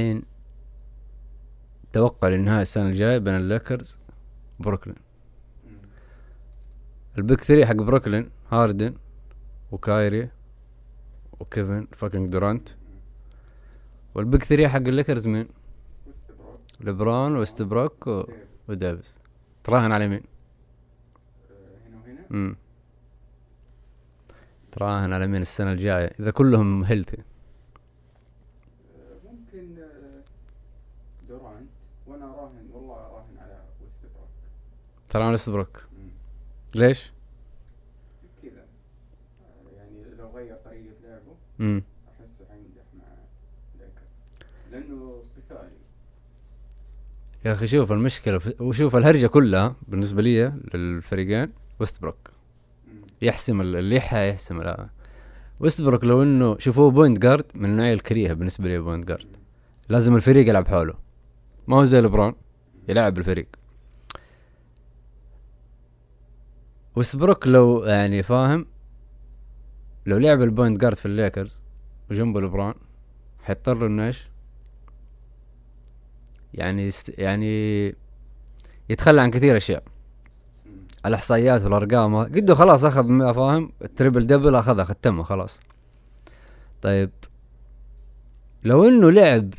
دحين توقع للنهاية السنة الجاية بين الليكرز وبروكلين. ال big three حق بروكلين هاردن وكايري وكيفن fucking دورانت. وال big three حق الليكرز مين؟ ليبرون وستبروك و... ديفيس وديفيس تراهن على مين؟ هنا وهنا؟ تراهن على مين السنة الجاية؟ إذا كلهم healthy آه، ممكن آه، دورانت وأنا راهن والله راهن على وستبروك تراهن وستبروك مم. ليش؟ كذا. آه، يعني لو غير طريقة لعبه امم أحسه حينجح مع ليكرز. لأنه قتالي. يا أخي شوف المشكلة في... وشوف الهرجة كلها بالنسبة لي للفريقين وستبروك مم. يحسم ال- اللي يح- يحسم ال- وستبروك لو إنه شوفوه point guard من النوعية الكريهة بالنسبة لي point guard. لازم الفريق يلعب حوله. ما هو زي لبرون يلعب الفريق وستبروك لو يعني فاهم لو لعب ال point guard في الليكرز وجنبه لبرون حيضطر إنه إيش؟ يعني يست... يعني يتخلى عن كثير أشياء. الإحصائيات والأرقام قده خلاص أخذ فاهم؟ ال triple double أخذها ختمها خلاص. طيب لو إنه لعب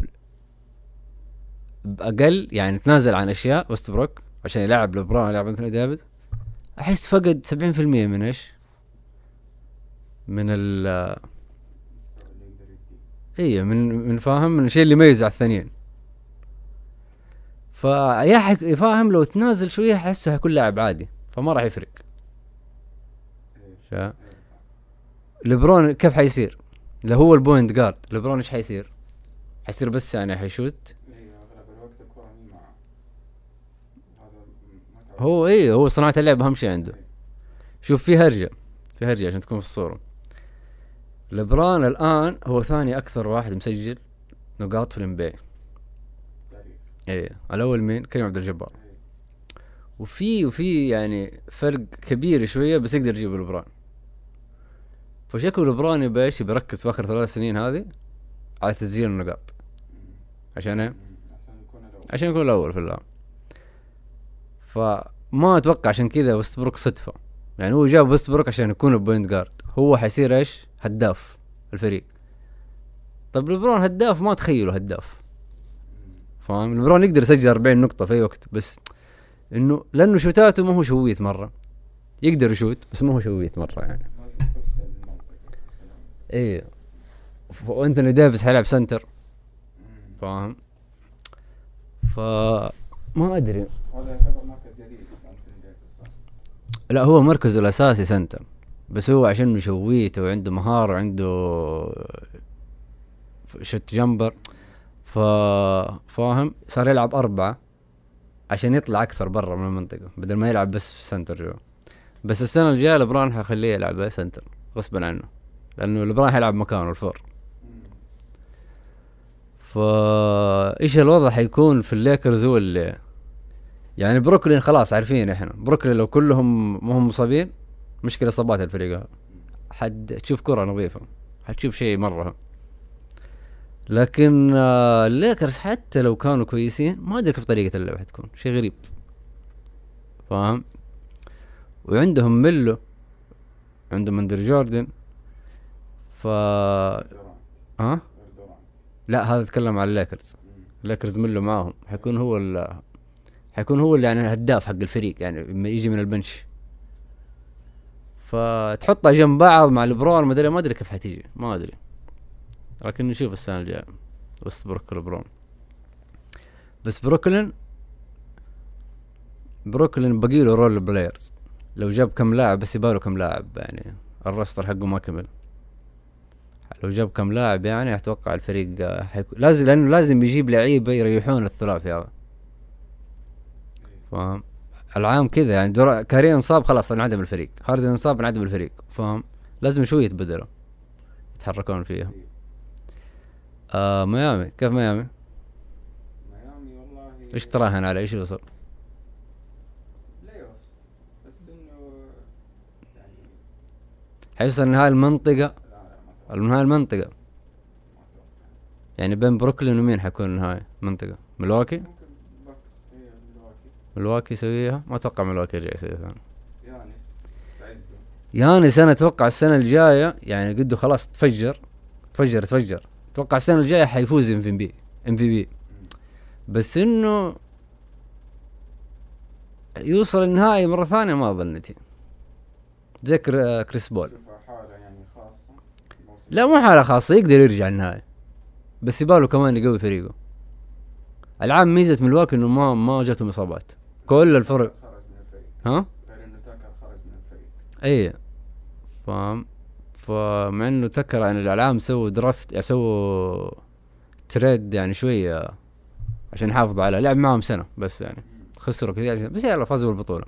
بأقل يعني تنازل عن أشياء وستبروك عشان يلعب لبرون يلعب انثوني ديفيس أحس فقد 70% من إيش؟ من ال اي من من فاهم من الشيء اللي يميزه على الثانيين فيا حك... فاهم لو تنازل شوية أحسه حيكون لاعب عادي فما راح يفرق. شا-. لبرون كيف حيصير؟ لو هو ال point guard لبرون إيش حيصير؟ حيصير بس يعني حيشوت إيه، اغلب الوقت الكرة مي معه هذا م- ما تعرف. هو إيه هو صناعة اللعب أهم شيء عنده. شوف في هرجة في هرجة عشان تكون في الصورة لبرون الآن هو ثاني أكثر واحد مسجل نقاط في الانبي تاريخ. إيه الأول مين؟ كريم عبد الجبار. وفي وفي يعني فرق كبير شوية بس يقدر يجيب لبران فشكله لبران يبي إيش يبي يركز في آخر ثلاث سنين هذه على تسجيل النقاط. عشان إيه؟ عشان يكون الأول في اللعب فما أتوقع عشان كذا وستبروك صدفة. يعني هو جاب وستبروك عشان يكون البوينت جارد. هو حيصير إيش؟ هداف الفريق. طب لبرون هداف ما تخيله هداف. فاهم؟ لبرون يقدر يسجل 40 نقطة في أي وقت بس إنه لأنه شوتاته ما هو شويت مرة يقدر يشوت بس ما هو شويت مرة يعني. إيه. وأنتوني ديفيس حيلعب center. فاهم؟ ف ما أدري. هذا يعتبر مركز جديد أنتوني ديفيس صح؟ لا هو مركزه الأساسي center. بس هو عشان مشويت وعنده مهارة وعنده shoot jumper ف فاهم؟ صار يلعب أربعة عشان يطلع أكثر برا من المنطقة بدل ما يلعب بس center جوا. بس السنة الجاية لبرون حيخليه يلعب center غصبا عنه لأنه لبرون حيلعب مكانه ال four. فا إيش الوضع حيكون في الليكرز هو اللي يعني بروكلين خلاص عارفين إحنا. بروكلين لو كلهم ما هم مصابين مشكلة إصابات الفريق. هذا حد تشوف كرة نظيفة حتشوف شيء مرة. لكن آه، الليكرز حتى لو كانوا كويسين ما أدري كيف طريقة اللعب حتكون شيء غريب. فاهم؟ وعندهم ميلو عندهم اندري جوردن. ف ها؟ لا هذا اتكلم عن الليكرز. الليكرز ميلو معاهم. حيكون هو حيكون هو اللي يعني الهداف حق الفريق يعني لما يجي من ال bench. فتحطها جنب بعض مع لبرون ما أدري ما أدري كيف حتيجي ما أدري. لكن نشوف السنة الجاية وستبروك ولبرون بس بروكلين بروكلين باقي له role players لو جاب كم لاعب بس يباله كم لاعب يعني الرستر حقه ما كمل. لو جاب كم لاعب يعني أتوقع الفريق آه، حيكون لازم لأنه لازم يجيب لعيبة يريحون الثلاثي هذا. فاهم العام كذا يعني دور... كارين انصاب خلاص انعدم الفريق. هاردن انصاب انعدم الفريق. فاهم لازم شوي يتبدلوا يتحركون فيها. آه ميامي كيف ميامي؟ ميامي والله إيش تراهن على إيش يوصل حيوصل نهاية المنطقة نهاية المنطقة. يعني بين بروكلين ومين حيكون النهائي منطقة ملواكي ملواكي يسويها؟ ما أتوقع ملواكي يرجع يسويها ثاني. يانس. يانس أنا أتوقع السنة الجاية يعني قده خلاص تفجر تفجر تفجر. أتوقع السنة الجاية حيفوز إم في بي إم في بي. بس إنه يوصل النهائي مرة ثانية ما ظنتي زي كر- كريس بول. يعني خاصة. لا مو حالة خاصة يقدر يرجع النهائي. بس يباله كمان يقوي فريقه. العام ميزة ملواكي إنه ما ما جاتهم إصابات. كل الفرق. ها؟ اي فاهم؟ فمع إنه تذكر يعني الإعلام سووا draft يعني سووا trade يعني شوية عشان يحافظوا على لعب معهم سنة بس يعني. خسروا كثير عشان- بس يلا فازوا بالبطولة.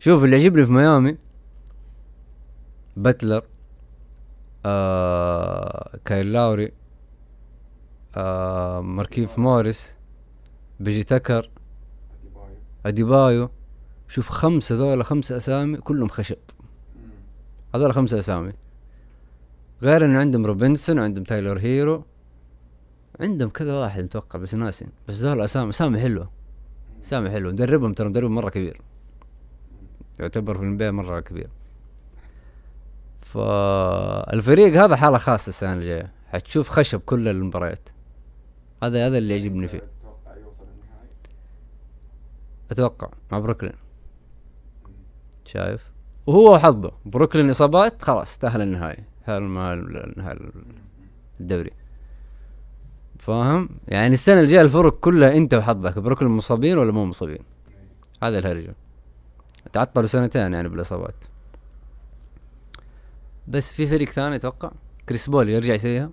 شوف اللي يعجبني في ميامي باتلر آه كايل لاوري آه ماركيف موريس بيجي تكر أديبايو شوف خمسة ذولا خمسة أسامي كلهم خشب. هذول خمسة أسامي. غير انه عندهم روبنسون وعندهم تايلور هيرو عندهم كذا واحد متوقع بس ناسي. بس ذول أسامي أسامي حلوة. أسامي حلوة. مدربهم ترى مدربهم مرة كبير. يعتبر في ال NBA مرة كبير. فالفريق هذا حالة خاصة السنة الجاية. حتشوف خشب كل المباريات. هذا هذا اللي يعجبني فيه. أتوقع مع بروكلين. شايف؟ وهو حظه. بروكلين إصابات خلاص تأهل النهائي. النهائي الدوري. فاهم؟ يعني السنة الجاية الفرق كلها أنت وحظك بروكلين مصابين ولا مو مصابين؟ هذا الهرجة. تعطلوا سنتين يعني بالإصابات. بس في فريق ثاني أتوقع. كريس بول يرجع يسويها.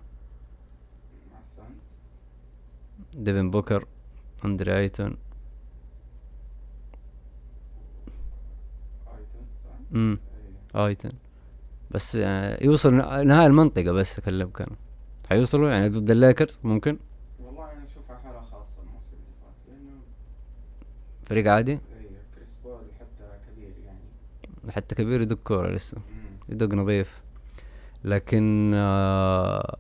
ديفن بوكر أندري أيتون ايتون صح؟ امم ايتون بس يعني يوصل ن- نهاية المنطقة بس اكلمك أنا حيوصلوا يعني ضد الليكرز ممكن؟ والله أنا اشوفها حالة خاصة الموسم اللي فات لأنه فريق عادي؟ إيه كريس بول حتى كبير يعني. حتى كبير يدق كورة لسه. يدق نظيف. لكن آه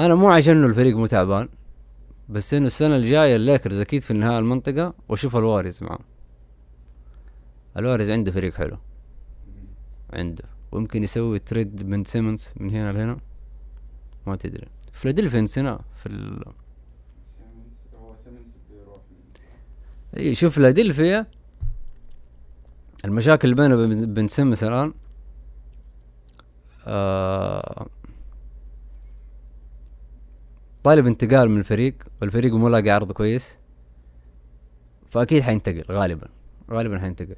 أنا مو عشان إنه الفريق مو تعبان بس إنه السنة الجاية الليكرز أكيد في النهاية المنطقة وأشوف الواريرز معاه الواريرز عنده فريق حلو. عنده. ويمكن يسوي trade من سيمنز من هنا لهنا. ما تدري. فيلادلفيا نسيناه في ال... اي شوف فيلادلفيا المشاكل اللي بينه وبين سيمنز الآن آه طالب انتقال من الفريق والفريق مو لاقي عرض كويس فأكيد حينتقل غالبا. غالبا حينتقل.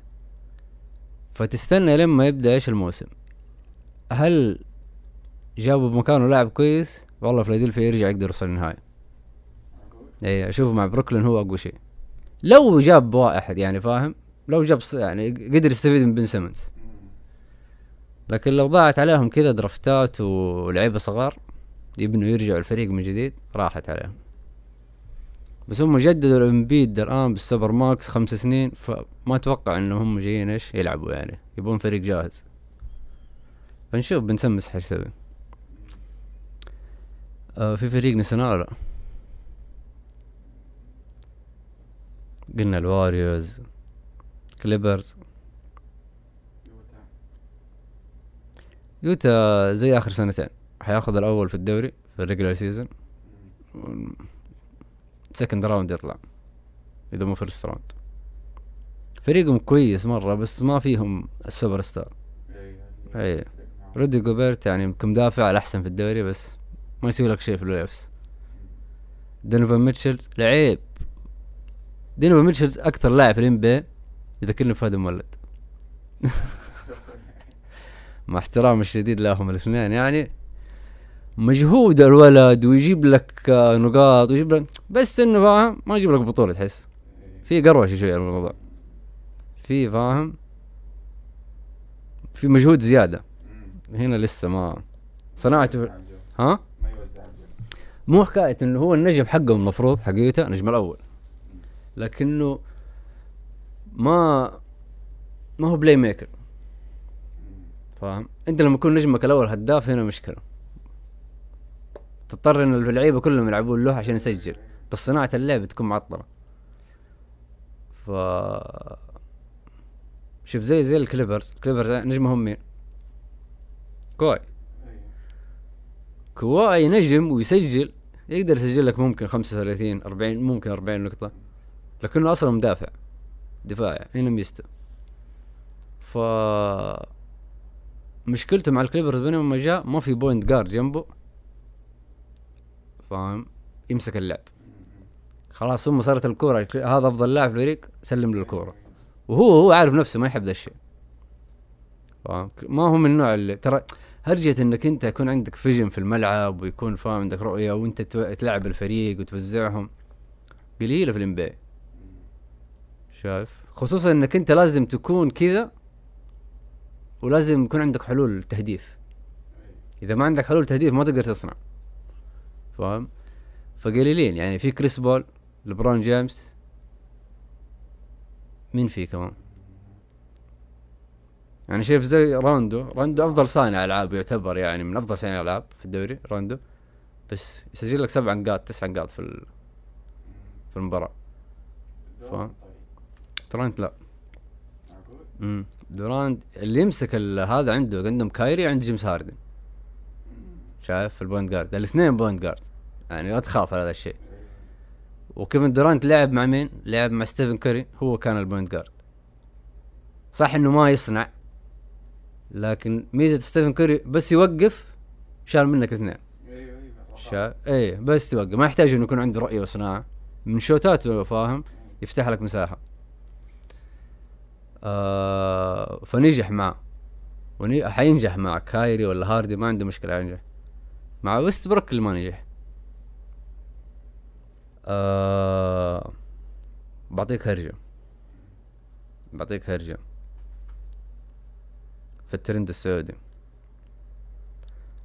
فتستنى لما يبدأ إيش الموسم. هل جابوا بمكانه لاعب كويس؟ والله فيلادلفيا يرجع يقدر يوصل النهائي؟ اي أشوف مع بروكلين هو أقوى شيء. لو جاب واحد يعني فاهم؟ لو جاب يعني قدر يستفيد من بن سيمنز. لكن لو ضاعت عليهم كذا draft ات ولعيبة صغار يبنوا يرجعوا الفريق من جديد راحت عليهم. بس هم جددوا امبيد الان بال super max خمس سنين فما أتوقع إنه هم جايين إيش؟ يلعبوا يعني يبون فريق جاهز. فنشوف بن سيمنز حيسوي آه في فريق نسيناه لا قلنا الووريورز كليبرز يوتا زي آخر سنتين. حياخذ الأول في الدوري في ال regular season. second round يطلع إذا مو first round فريقهم كويس مرة بس ما فيهم السوبر ستار معه. رودي جوبرت يعني كمدافع الاحسن في الدوري بس ما يسوي لك شيء في ال playoffs دونيفان ميتشل لعيب. دونيفان ميتشل أكثر لاعب في ال NBA يذكرني بفهد المولد مع احترامي الشديد لهم الاثنين يعني مجهود الولد ويجيب لك نقاط ويجيب لك بس إنه فاهم ما يجيب لك بطولة تحس. في قروشة شوية الموضوع في فاهم في مجهود زيادة. هنا لسه ما صناعته. ها. مو حكاية إنه هو النجم حقه المفروض حقيقته النجم الأول لكنه ما ما هو playmaker. فاهم أنت لما يكون نجمك الأول هداف هنا مشكلة تضطر إن اللعيبة كلهم يلعبون له عشان يسجل. بس صناعة اللعب تكون معطلة. ف شوف زي زي الكليبرز. الكليبرز نجمهم مين؟ كواي. اي كواي نجم ويسجل. يقدر يسجل لك ممكن 35 40 ممكن 40 نقطة. لكنه أصلا مدافع دفاعي هنا ميزته. ف مشكلته مع الكليبرز بين ما جاء ما في point guard جنبه. فاهم؟ يمسك اللعب. خلاص هم صارت الكورة هذا أفضل لاعب في الفريق سلم له الكورة. وهو هو عارف نفسه ما يحب ذا الشيء. فاهم؟ ما هو من النوع اللي ترى هرجة إنك أنت يكون عندك vision في الملعب ويكون فاهم عندك رؤية وأنت تلعب الفريق وتوزعهم. قليلة في ال NBA شايف؟ خصوصا إنك أنت لازم تكون كذا ولازم يكون عندك حلول تهديف إذا ما عندك حلول تهديف ما تقدر تصنع. فاهم؟ فقليلين. يعني في كريس بول لبرون جيمس. مين في كمان؟ يعني شايف زي راندو راندو أفضل صانع ألعاب يعتبر يعني من أفضل صانع ألعاب في الدوري راندو بس يسجل لك سبع نقاط تسع نقاط في ال- في المباراة. فاهم. ترانت لا. امم دورانت اللي يمسك هذا عنده عندهم كايري وعنده جيمس هاردن. شايف؟ في ال point guard. الاثنين point guard يعني لا تخاف على هذا الشيء. وكيفن دورانت لعب مع مين؟ لعب مع ستيفن كوري هو كان ال point guard. صح إنه ما يصنع لكن ميزة ستيفن كوري بس يوقف شال منك اثنين. شا... إيه بس يوقف. ما يحتاج إنه يكون عنده رؤية وصناعة. من شوتاته فاهم يفتح لك مساحة. آه فنجح معه. وني... حينجح مع كايري ولا هاردن؟ ما عنده مشكلة ينجح مع ويست بروك اللي ما نجح. آه بعطيك هرجة. بعطيك هرجة. في الترند السعودي.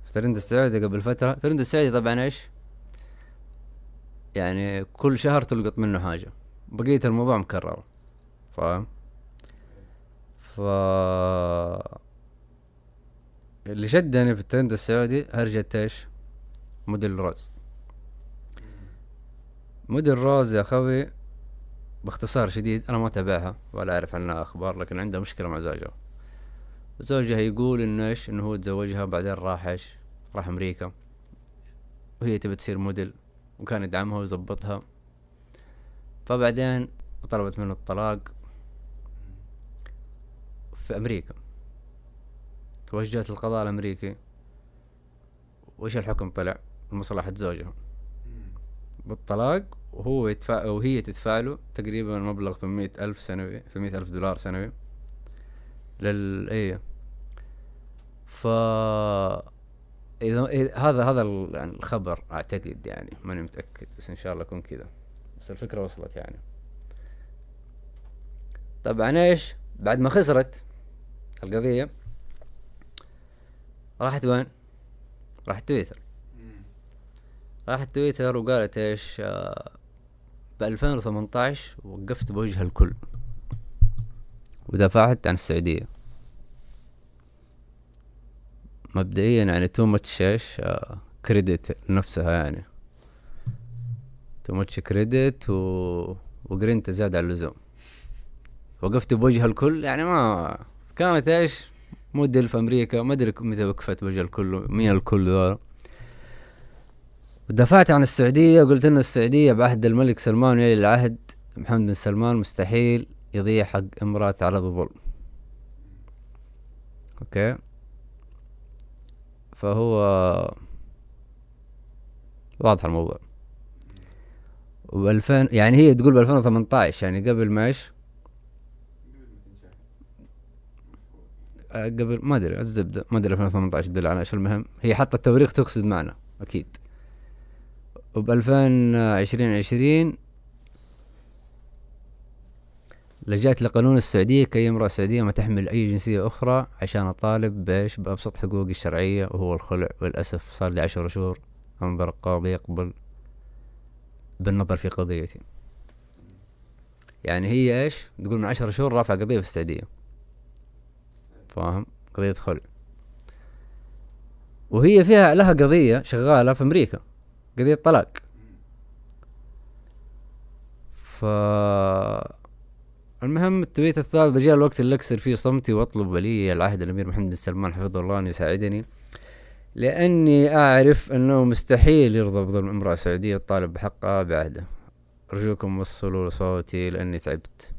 في الترند السعودي قبل فترة. الترند السعودي طبعا إيش؟ يعني كل شهر تلقط منه حاجة. بقية الموضوع مكرر. فاهم؟ ف اللي شدني في الترند السعودي هرجة إيش موديل روز. موديل روز يا أخوي باختصار شديد أنا ما أتابعها ولا أعرف عنها أخبار لكن عندها مشكلة مع زوجها. زوجها يقول إنه إيش؟ إنه هو تزوجها بعدين راح إيش؟ راح أمريكا. وهي تبي تصير موديل وكان يدعمها ويظبطها. فبعدين طلبت منه الطلاق في أمريكا. توجهت للقضاء الأمريكي. وش الحكم طلع؟ لمصلحة زوجها بالطلاق وهو يدفع وهي تدفع له تقريبا مبلغ ثمانية ألف سنوي ثمانية ألف دولار سنوي. لل إيه. ف إذا إذا- هذا هذا ال- يعني الخبر أعتقد يعني ماني متأكد بس إن شاء الله يكون كذا. بس الفكرة وصلت يعني. طبعا إيش؟ بعد ما خسرت القضية راحت وين؟ راحت تويتر. راحت تويتر وقالت إيش ب 2018 وقفت بوجه الكل. ودافعت عن السعودية. مبدئيا يعني too much إيش credit لنفسها يعني. too much credit و وجرينتا زاد على اللزوم. وقفت بوجه الكل يعني ما كانت إيش موديل في أمريكا ما أدري متى وقفت بوجه الكل مين الكل ذول ودافعت عن السعودية وقلت إن السعودية بعهد الملك سلمان ولي العهد. محمد بن سلمان مستحيل يضيع حق امرأة تعرض الظلم أوكي؟ فهو واضح الموضوع. و2000 يعني هي تقول ب 2018 يعني قبل ما إيش؟ آه، قبل ما أدري الزبدة. ما أدري 2018 تدل على إيش المهم. هي حاطه التواريخ تقصد معنا أكيد. وب 2020 لجأت لقانون السعودية كأي امرأة سعودية ما تحمل أي جنسية أخرى عشان أطالب بإيش؟ بأبسط حقوقي الشرعية وهو الخلع. وللأسف صار لي عشر شهور أنظر القاضي يقبل بالنظر في قضيتي. يعني هي إيش؟ تقول من عشر شهور رافعة قضية في السعودية. فاهم؟ قضية خلع وهي فيها لها قضية شغالة في أمريكا قضية طلاق. ف المهم ال tweet الثالث جاء الوقت اللي أكسر فيه صمتي وأطلب ولي العهد الأمير محمد بن سلمان حفظه الله أن يساعدني لأني أعرف أنه مستحيل يرضى بظلم امرأة سعودية تطالب بحقها بعهده أرجوكم وصلوا صوتي لأني تعبت.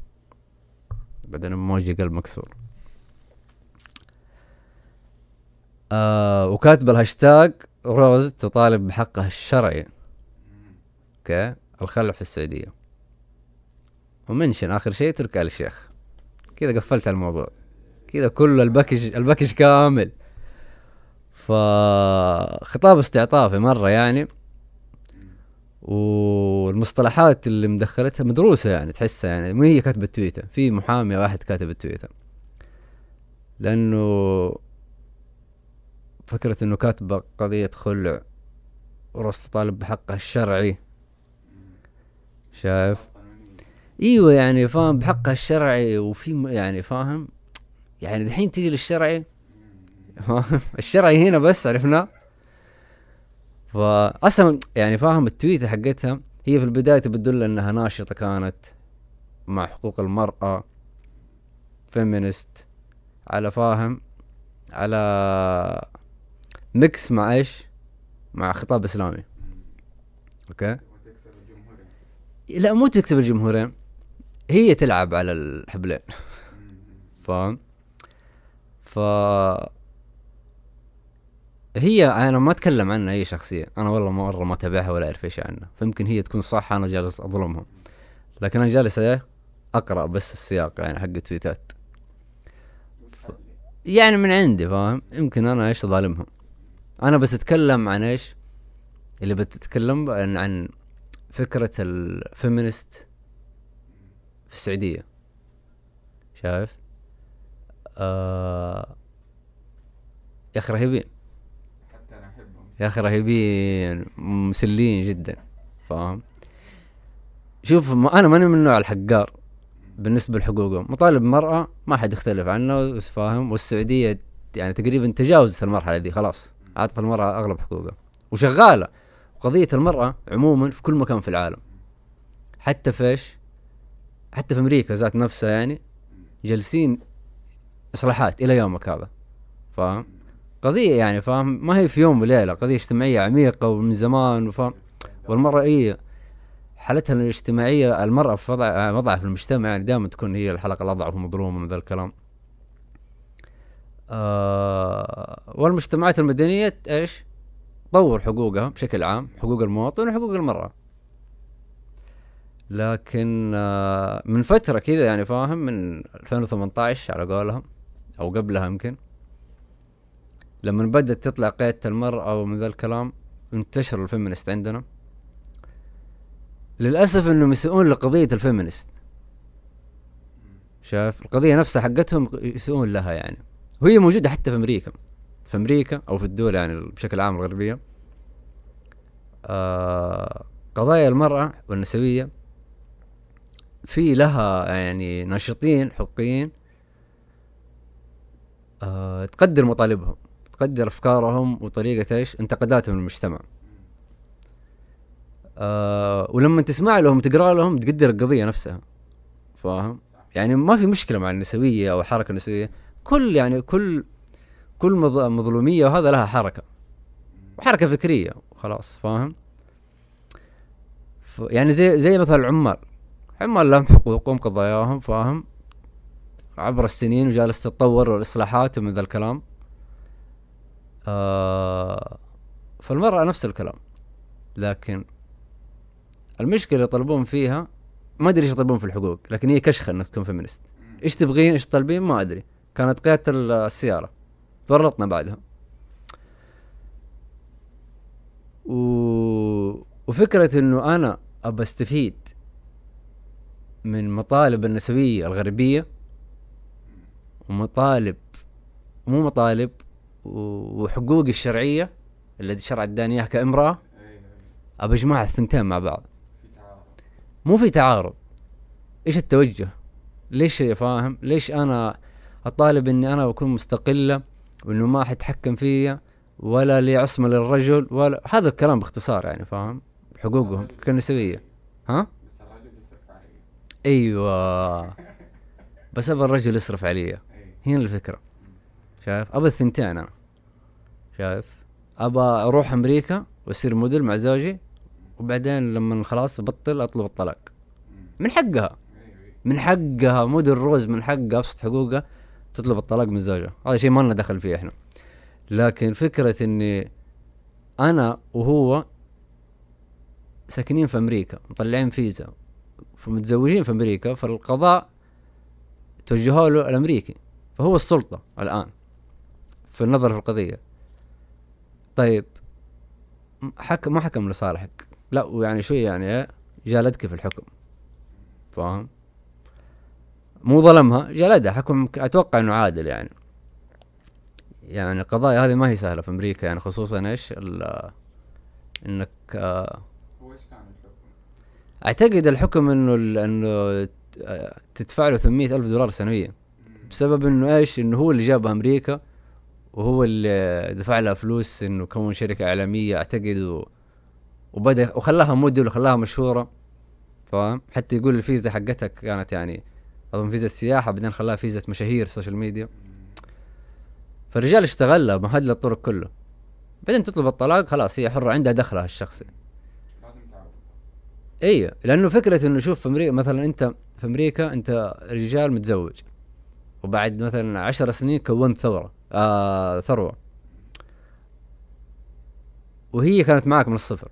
بعدين ايموجي قلب مكسور. آه وكاتب الهاشتاج روز تطالب بحقها الشرعي. okay؟ الخلع في السعودية. و mention آخر شيء تركي آل الشيخ. كذا قفلت الموضوع. كذا كل ال package ال package كامل. فخطاب استعطافي مرة يعني. والمصطلحات اللي مدخلتها مدروسة يعني تحسها يعني. مو هي كاتبة تويتر في محامي واحد كاتب التويتر لأنه فكرة إنه كاتبة قضية خلع ورص تطالب بحقها الشرعي. شايف؟ إيوه يعني فاهم بحقها الشرعي وفي يعني فاهم؟ يعني الحين تيجي للشرعي؟ الشرعي هنا بس عرفنا؟ فاصلا يعني فاهم التويتة حقتها؟ هي في البداية بتدل إنها ناشطة كانت مع حقوق المرأة feminist على فاهم؟ على mix مع إيش؟ مع خطاب إسلامي. okay؟ لا مو تكسب الجمهورين. هي تلعب على الحبلين. فاهم؟ ف هي أنا ما أتكلم عنها اي شخصية. أنا والله مره ما أتابعها ولا أعرف إيش عنها. فيمكن هي تكون صح أنا جالس اظلمها لكن أنا جالس إيه؟ أقرأ بس السياق يعني حق التويتات. يعني من عندي فاهم؟ يمكن أنا إيش ظالمها أنا بس أتكلم عن إيش؟ اللي بتتكلم عن, عن فكرة الفيمينست في السعودية. شايف؟ آه يا أخي رهيبين. حتى أنا احبهم يا أخي رهيبين مسلين جدا فاهم؟ شوف ما أنا ماني من نوع الحقار بالنسبة لحقوقهم. مطالب المراه ما حد يختلف عنه فاهم؟ والسعودية يعني تقريبا تجاوزت المرحلة دي خلاص. اعطت المرأة أغلب حقوقها. وشغالة. قضية المرأة عموما في كل مكان في العالم. حتى في إيش؟ حتى في أمريكا ذات نفسها يعني جالسين إصلاحات إلى يومك هذا. فاهم؟ قضية يعني فاهم؟ ما هي في يوم وليلة. قضية اجتماعية عميقة ومن زمان وفاهم؟ والمرأة هي حالتها الاجتماعية المرأة في وضع وضعها في المجتمع يعني دائما تكون هي الحلقة الأضعف ومظلومة من ذا الكلام. آه والمجتمعات المدنية إيش؟ تطور حقوقها بشكل عام حقوق المواطن وحقوق المرأة. لكن آه من فترة كذا يعني فاهم من 2018 على قولهم أو قبلها يمكن لما بدأت تطلع قيادة المرأة ومن ذا الكلام انتشر ال feminist عندنا. للأسف إنهم يسوون لقضية ال feminist. شايف؟ القضية نفسها حقتهم يسوون لها يعني. وهي موجودة حتى في أمريكا. في أمريكا أو في الدول يعني بشكل عام الغربية. آه قضايا المرأة والنسوية في لها يعني ناشطين حقوقيين آه تقدر مطالبهم تقدر أفكارهم وطريقة إيش انتقاداتهم للمجتمع. آه ولما تسمع لهم تقرا لهم تقدر القضية نفسها فاهم؟ يعني ما في مشكلة مع النسوية أو الحركة النسوية. كل يعني كل كل مظ- مظلومية وهذا لها حركة. وحركه فكرية وخلاص فاهم؟ يعني زي زي مثلا العمال. عمال لهم حقوقهم قضاياهم فاهم؟ عبر السنين وجالس تتطور والاصلاحات ومن ذا الكلام. آه فالمرأة نفس الكلام. لكن المشكلة اللي يطلبون فيها ما أدري إيش يطلبون في الحقوق لكن هي كشخة إنك تكون feminist إيش تبغين إيش تطلبين ما أدري. كانت قيادة ال- السيارة. تورطنا بعدها. و... وفكرة إنه أنا أبى أستفيد من مطالب النسوية الغربية ومطالب مو مطالب وحقوقي الشرعية التي شرع اداني إياها كامرأة أيوه أبى أجمع الثنتين مع بعض. مو في تعارض. إيش التوجه؟ ليش فاهم؟ ليش أنا أطالب إني أنا أكون مستقلة وإنه ما حد يتحكم فيا ولا لعصمة للرجل ولا هذا الكلام باختصار يعني فاهم؟ حقوقهم كنسوية. ها؟ بس الرجل يصرف علي أيوه. بس أبى الرجل يصرف علي. هنا الفكرة. شايف؟ أبى الثنتين أنا. شايف؟ أبى أروح أمريكا وأصير موديل مع زوجي وبعدين لما خلاص بطل أطلب الطلاق. من حقها. من حقها. موديل روز من حقها أبسط حقوقها. تطلب الطلاق من زوجها. هذا شيء ما لنا دخل فيه إحنا. لكن فكرة إني أنا وهو ساكنين في أمريكا مطلعين فيزا فمتزوجين في أمريكا فالقضاء توجهوا له الأمريكي فهو السلطة الآن في النظر في القضية. طيب حكم ما حكم لصالحك؟ لا ويعني شوي يعني إيه، جالدك في الحكم. فاهم؟ مو ظلمها جلدها حكم أتوقع إنه عادل يعني يعني القضايا هذه ما هي سهلة في أمريكا يعني خصوصا إيش إنك آه،؟ أعتقد الحكم إنه إنه تدفع له 800 ألف دولار سنويا. بسبب إنه إيش إنه هو اللي جابها أمريكا وهو اللي دفع لها فلوس إنه كون شركة إعلامية أعتقد. وبدأ وخلاها موديل وخلاها مشهورة فاهم حتى يقول الفيزا حقتها كانت يعني أظن فيزا السياحة بعدين خلاها فيزا مشاهير social media. فالرجال اشتغلها مهد له الطرق كله. بعدين تطلب الطلاق خلاص هي حرة عندها دخلها الشخصي. أيوه لأنه فكرة إنه شوف في أمريكا مثلا أنت في أمريكا أنت رجال متزوج وبعد مثلا عشر سنين كونت ثورة آه ثروة. وهي كانت معك من الصفر.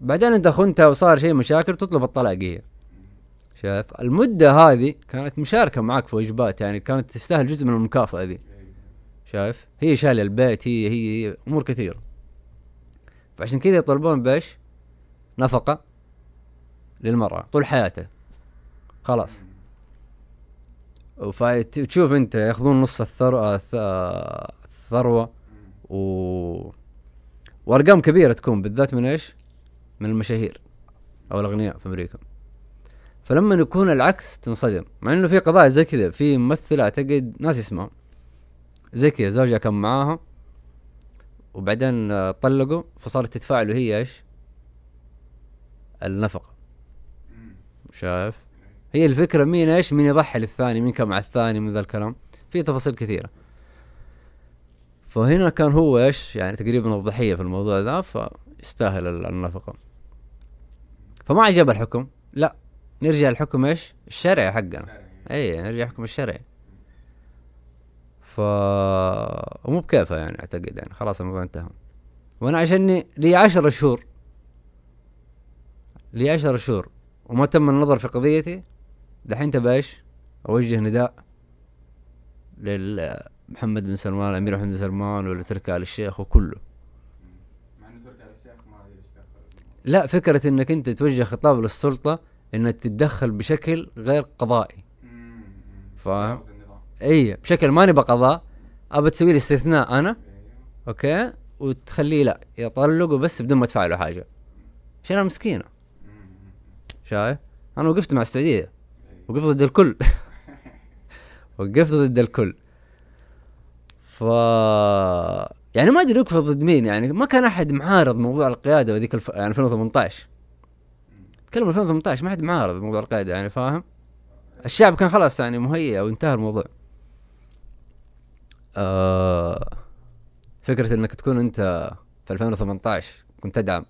بعدين أنت خنتها وصار شيء مشاكل تطلب الطلاق هي. شايف؟ المدة هذه كانت مشاركة معك في واجبات يعني كانت تستاهل جزء من المكافأة ذي. اي شايف؟ هي شايله البيت هي هي, أمور كثيرة. فعشان كذا يطلبون بايش نفقة للمرأة طول حياتها خلاص. وتشوف انت ياخذون نص الثروه الثروة. و وأرقام كبيرة تكون بالذات من إيش؟ من المشاهير أو الأغنياء في أمريكا. فلما يكون العكس تنصدم مع إنه في قضايا زي كذا في ممثلة أعتقد ناس اسمها زي كذا زوجها كان معاها وبعدين آه، طلقوا فصارت تدفع له هي إيش؟ النفقة. شايف؟ هي الفكرة مين إيش؟ مين يضحي للثاني؟ مين كان مع الثاني من ذا الكلام؟ في تفاصيل كثيرة فهنا كان هو إيش؟ يعني تقريبا الضحية في الموضوع ذا فيستاهل ال- النفقة فما عجب الحكم لا نرجع للحكم إيش؟ الشرعي حقنا. اي نرجع الحكم الشرعي ف ومو بكيفه يعني أعتقد يعني. خلاص الموضوع انتهى. وأنا عشاني لي عشر شهور. لي عشر شهور. وما تم النظر في قضيتي. دحين تبى إيش؟ أوجه نداء لمحمد بن سلمان الامير محمد بن سلمان ولا تركي آل الشيخ وكله. مع إنه تركي آل الشيخ ما لا فكرة إنك أنت توجه خطاب للسلطة انك تتدخل بشكل غير قضائي. فاهم؟ إي بشكل ما نبى قضاء أبى تسوي لي استثناء أنا okay؟ وتخليه لا يطلقوا بس بدون ما تدفع له حاجة. عشان مم. مم. شايف؟ أنا وقفت مع السعودية. أيوه وقفت ضد الكل. وقفت ضد الكل. ف يعني ما أدري وقفت ضد مين يعني ما كان أحد معارض موضوع القيادة وذيك الف... يعني 2018 تكلم 2018 ما حد معارض موضوع القياده يعني فاهم؟ الشعب كان خلاص يعني مهيئ وانتهى الموضوع. آه فكرة إنك تكون أنت في 2018 كنت تدعم.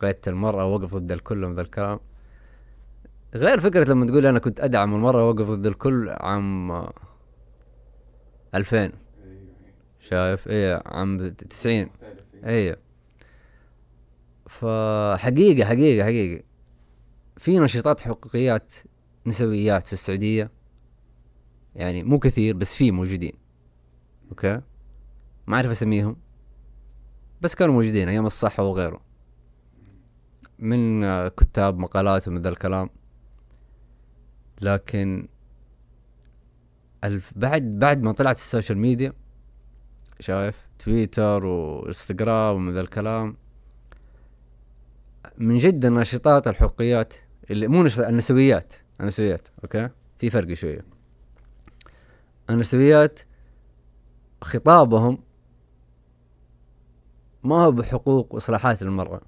قيادة المرأة ووقف ضد الكل ومن ذا الكلام. غير فكرة لما تقول أنا كنت أدعم المرأة ووقف ضد الكل عام آه، 2000 أيوه أيوه. شايف؟ إيه عام 90 مختلف فحقيقة حقيقة حقيقة. في نشاطات حقوقيات نسويات في السعودية يعني مو كثير بس في موجودين. okay؟ ما أعرف أسميهم بس كانوا موجودين أيام الصحوة وغيره من آه، كتاب مقالات ومن ذا الكلام. لكن الف بعد بعد ما طلعت ال social media شايف؟ تويتر وإنستغرام ومن ذا الكلام. من جد الناشطات الحقوقيات اللي مو النسويات. النسويات okay؟ في فرق شوية النسويات خطابهم ما هو بحقوق وإصلاحات المرأة.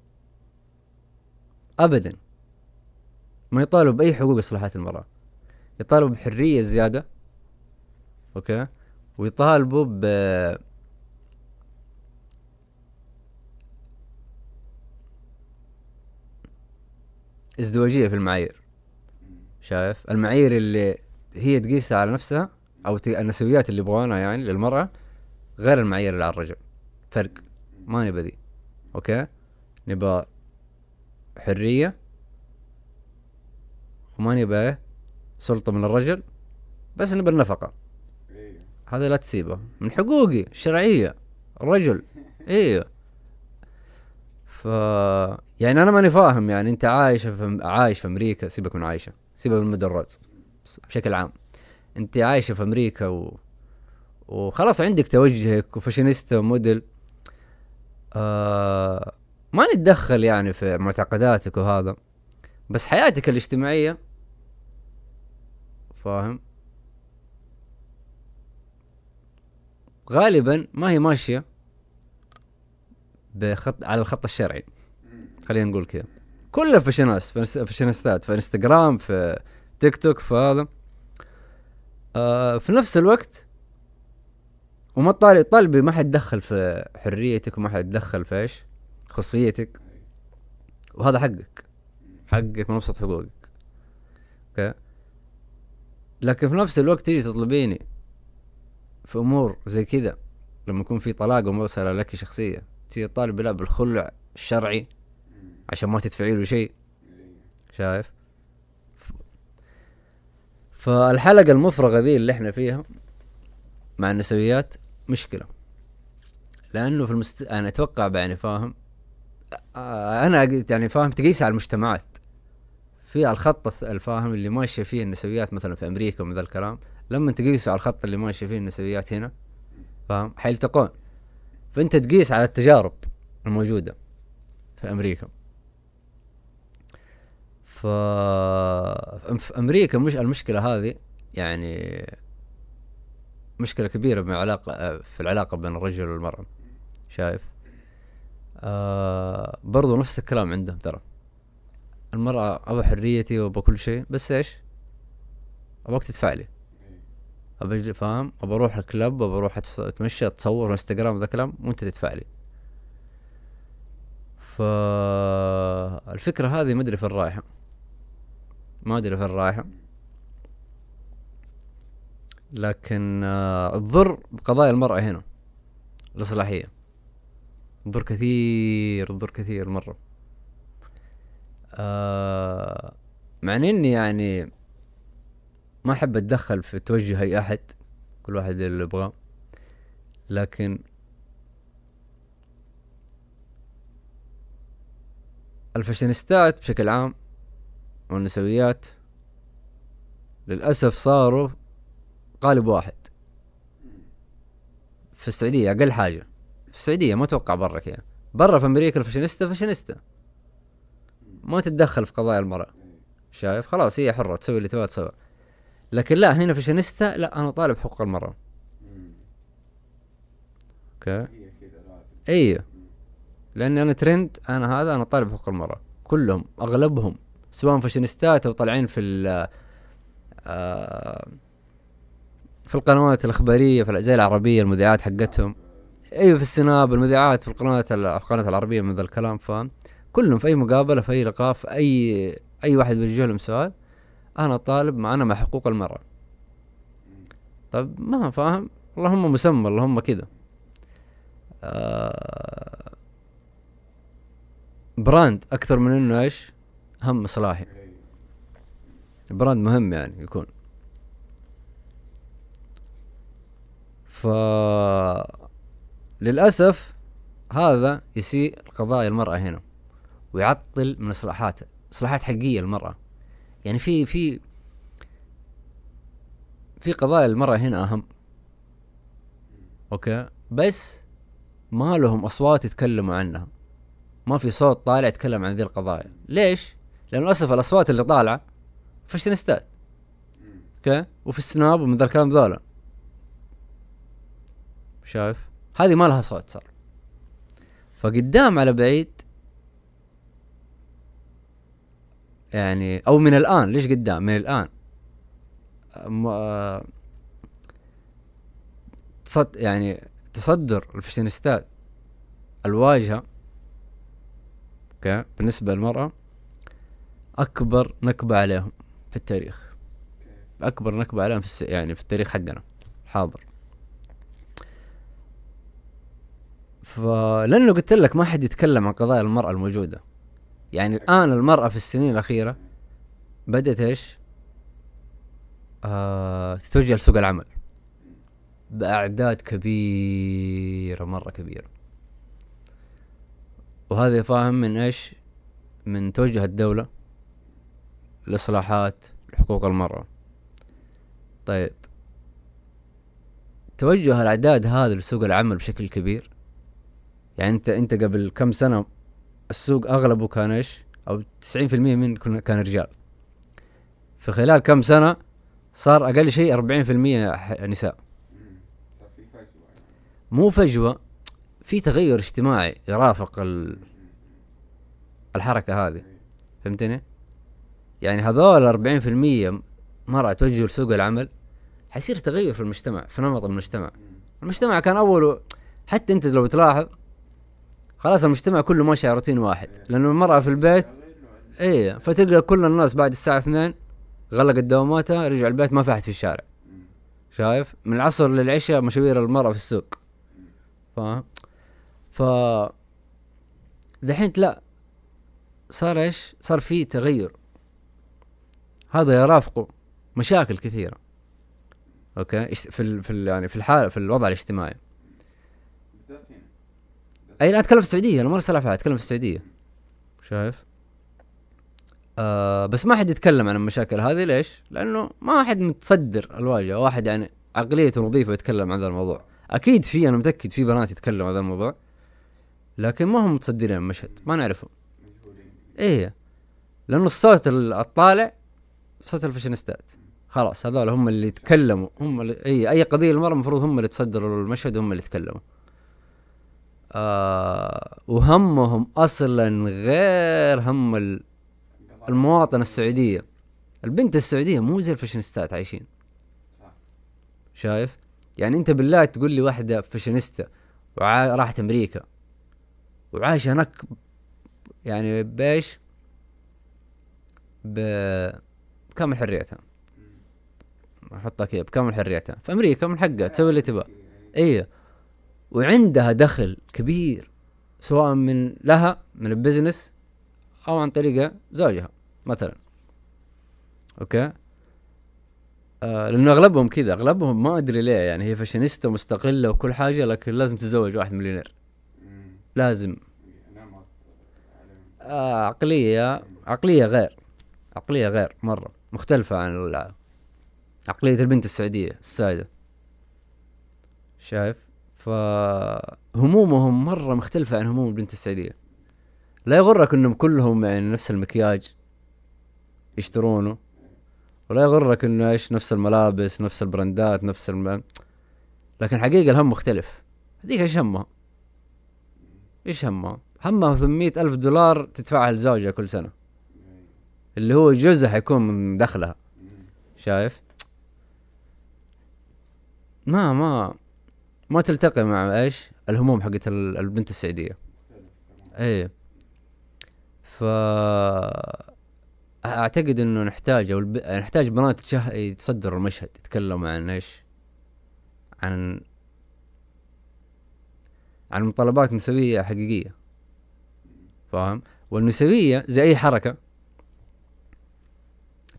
ابدا. ما يطالب بأي حقوق اصلاحات المرأة. يطالبوا بحرية زيادة okay؟ ويطالبوا ب ازدواجية في المعايير. شايف؟ المعايير اللي هي تقيسها على نفسها أو النسويات اللي يبغونها يعني للمرأة غير المعايير اللي على الرجل. فرق. ما نبى ذي أوكي؟ نبى حرية وما نبى إيه؟ سلطة من الرجل بس نبى النفقة. إيه. هذا لا تسيبه. من حقوقي الشرعية الرجل أيوه ف يعني أنا ماني فاهم يعني أنت عايش في عايش في أمريكا سيبك من عايشة سيبك من المدرات بشكل عام. أنت عايشة في أمريكا و... وخلاص عندك توجهك وفاشينيستا وموديل آه... ما نتدخل يعني في معتقداتك وهذا بس حياتك الاجتماعية فاهم؟ غالبا ما هي ماشية. بخط على الخط الشرعي. خلينا نقول كذا. كلها fashionist فانس- فاشينيستات في انستغرام في تيك توك في هذا. آه في نفس الوقت وما طالب طالبي ما حد يتدخل في حريتك وما حد يتدخل في إيش؟ خصوصيتك وهذا حقك. حقك من أبسط حقوقك. okay؟ لكن في نفس الوقت تيجي تطلبيني في أمور زي كذا لما يكون في طلاق ومسألة لك تيجي تطالب لا بالخلع الشرعي عشان ما تدفعي له شيء. شايف؟ فالحلقة المفرغة ذي اللي إحنا فيها مع النسويات مشكلة. لأنه في المست... أنا أتوقع يعني فاهم أنا يعني فاهم تقيس على المجتمعات. في الخط الفاهم اللي ماشية فيه النسويات مثلا في أمريكا ومن ذا الكلام لما تقيسه على الخط اللي ماشية فيه النسويات هنا فاهم؟ حيلتقون. فأنت تقيس على التجارب الموجودة في أمريكا. ف في أمريكا مش المشكلة هذه يعني مشكلة كبيرة من علاقة في العلاقة بين الرجل والمرأة. شايف؟ آه برضو نفس الكلام عندهم ترى. المرأة أبى حريتي وأبى كل شيء بس إيش؟ أبغاك تدفع لي. أجي فاهم؟ أبى أروح الكلب أبى أروح أتس- أتمشى أتصور إنستغرام ذا كلام وأنت تدفع لي. فالفكرة هذه ما أدري فين رايحة. ما أدري فين رايحة. لكن آه تضر بقضايا المرأة هنا الإصلاحية. تضر كثير تضر كثير مرة. آه مع إني يعني ما أحب أتدخل في توجه أي أحد كل واحد اللي يبغاه. لكن الفاشينيستات بشكل عام والنسويات للأسف صاروا قالب واحد. في السعودية أقل حاجة. في السعودية ما أتوقع برا كذا. برا في أمريكا ال fashionista fashionista. ما تتدخل في قضايا المرأة. شايف؟ خلاص هي حرة تسوي اللي تبغى تسوي. لكن لا هنا فاشينيستا لا أنا طالب حقوق المرأة. okay؟ أيوه لأني أنا ترند أنا هذا أنا طالب حقوق المرأة. كلهم أغلبهم سواء فاشينيستات أو طالعين في ال آه، في القنوات الإخبارية في زي العربية المذيعات حقتهم. أيوه في السناب المذيعات في القنوات ال- القناه العربية من ذا الكلام فاهم؟ كلهم في أي مقابلة في أي لقاء في أي أي واحد بيوجه لهم سؤال أنا طالب معنا مع حقوق المراه طب ما فاهم. اللهم مسمى اللهم كذا آه brand أكثر من إنه إيش؟ هم اصلاحي إيه. brand مهم يعني يكون. ف للأسف هذا يسيء قضايا المرأة هنا ويعطل من إصلاحات إصلاحات حقيقية المرأة. يعني في في في قضايا المرأة هنا أهم. okay. بس ما لهم أصوات يتكلموا عنها. ما في صوت طالع يتكلم عن ذي القضايا. ليش؟ لأن للأسف الأصوات اللي طالعة فاشينيستات okay؟ وفي السناب ومن ذا الكلام ذولا. شايف؟ هذه ما لها صوت صار. فقدام على بعيد يعني أو من الآن ليش قدام؟ من الآن. آه، تصد يعني تصدر الفاشينيستات الواجهة okay بالنسبة للمرأة أكبر نكبة عليهم في التاريخ. أكبر نكبة عليهم في الس... يعني في التاريخ حقنا الحاضر فلأنه قلت لك ما حد يتكلم عن قضايا المرأة الموجودة. يعني الآن المرأة في السنين الأخيرة بدأت إيش؟ آه تتوجه لسوق العمل بأعداد كبيرة مرة كبيرة وهذا فاهم من إيش؟ من توجه الدولة الإصلاحات لحقوق المرأة طيب توجه الأعداد هذا لسوق العمل بشكل كبير يعني أنت أنت قبل كم سنة السوق أغلبه كان إيش؟ أو 90% من كان رجال في خلال كم سنة صار أقل شيء 40% ح- نساء مو فجوة في تغير اجتماعي يرافق ال- الحركة هذه فهمتني؟ يعني هذول 40% مرأة توجهوا لسوق العمل حيصير تغير في المجتمع في نمط المجتمع. المجتمع كان أوله حتى أنت لو تلاحظ خلاص المجتمع كله ماشي على روتين واحد. لأنه المرأة في البيت إيه فتلقى كل الناس بعد الساعة اثنين غلقت دواماتها رجع البيت ما في أحد في الشارع. شايف؟ من العصر للعشاء مشاوير المرأة في السوق. فاهم؟ ف دحين لا صار إيش؟ صار في تغير. هذا يرافقه مشاكل كثيرة. أوكي؟ في ال... في ال... يعني في الحالة في الوضع الاجتماعي. أي لا أتكلم في السعودية أنا ما أرسل في أتكلم في السعودية. شايف؟ آه بس ما حد يتكلم عن المشاكل هذه ليش؟ لأنه ما حد متصدر الواجهة واحد يعني عقليته نظيفة يتكلم عن هذا الموضوع. أكيد في أنا متأكد في بنات يتكلموا عن هذا الموضوع لكن ما هم متصدرين المشهد ما نعرفهم. إيه لأنه الصوت ال- الطالع صوت الفاشينيستات خلاص هذول هم اللي يتكلموا هم اللي اي أي قضية المرأة المفروض هم اللي يتصدروا المشهد وهم اللي يتكلموا. آه وهمهم أصلا غير هم ال- المواطنة السعودية. البنت السعودية مو زي الفاشينيستات عايشين. شايف؟ يعني أنت بالله تقول لي واحدة فاشينيستا وراحت راحت أمريكا وعايشة هناك يعني بإيش؟ بكامل حريتها. أحطها كذا بكامل حريتها. في أمريكا من حقها تسوي اللي تبغى. إيه. وعندها دخل كبير سواء من لها من ال business أو عن طريق زوجها مثلا. أوكي؟ آه لأنه أغلبهم كذا أغلبهم ما أدري ليه يعني هي فاشينيستا مستقلة وكل حاجة لكن لازم تتزوج واحد مليونير. لازم. نمط علم آه عقلية عقلية غير عقلية غير مرة. مختلفة عن ال- عقلية البنت السعودية السائده شايف؟ فهمومهم مرة مختلفة عن هموم البنت السعودية. لا يغرك إنهم كلهم يعني نفس المكياج يشترونه ولا يغرك إنه إيش نفس الملابس نفس البراندات نفس الم... لكن حقيقة الهم مختلف. هذيك إيش همها؟ إيش همها؟ همها 800 ألف دولار تدفعها لزوجها كل سنة. اللي هو جزء حيكون من دخلها. شايف؟ ما ما ما تلتقي مع إيش؟ الهموم حقت ال- البنت تمام إيه. ف أعتقد إنه نحتاج أو الب... نحتاج بنات تشه... يتصدروا المشهد يتكلموا عن إيش؟ عن عن مطالبات نسوية حقيقية. فاهم؟ والنسوية زي أي حركة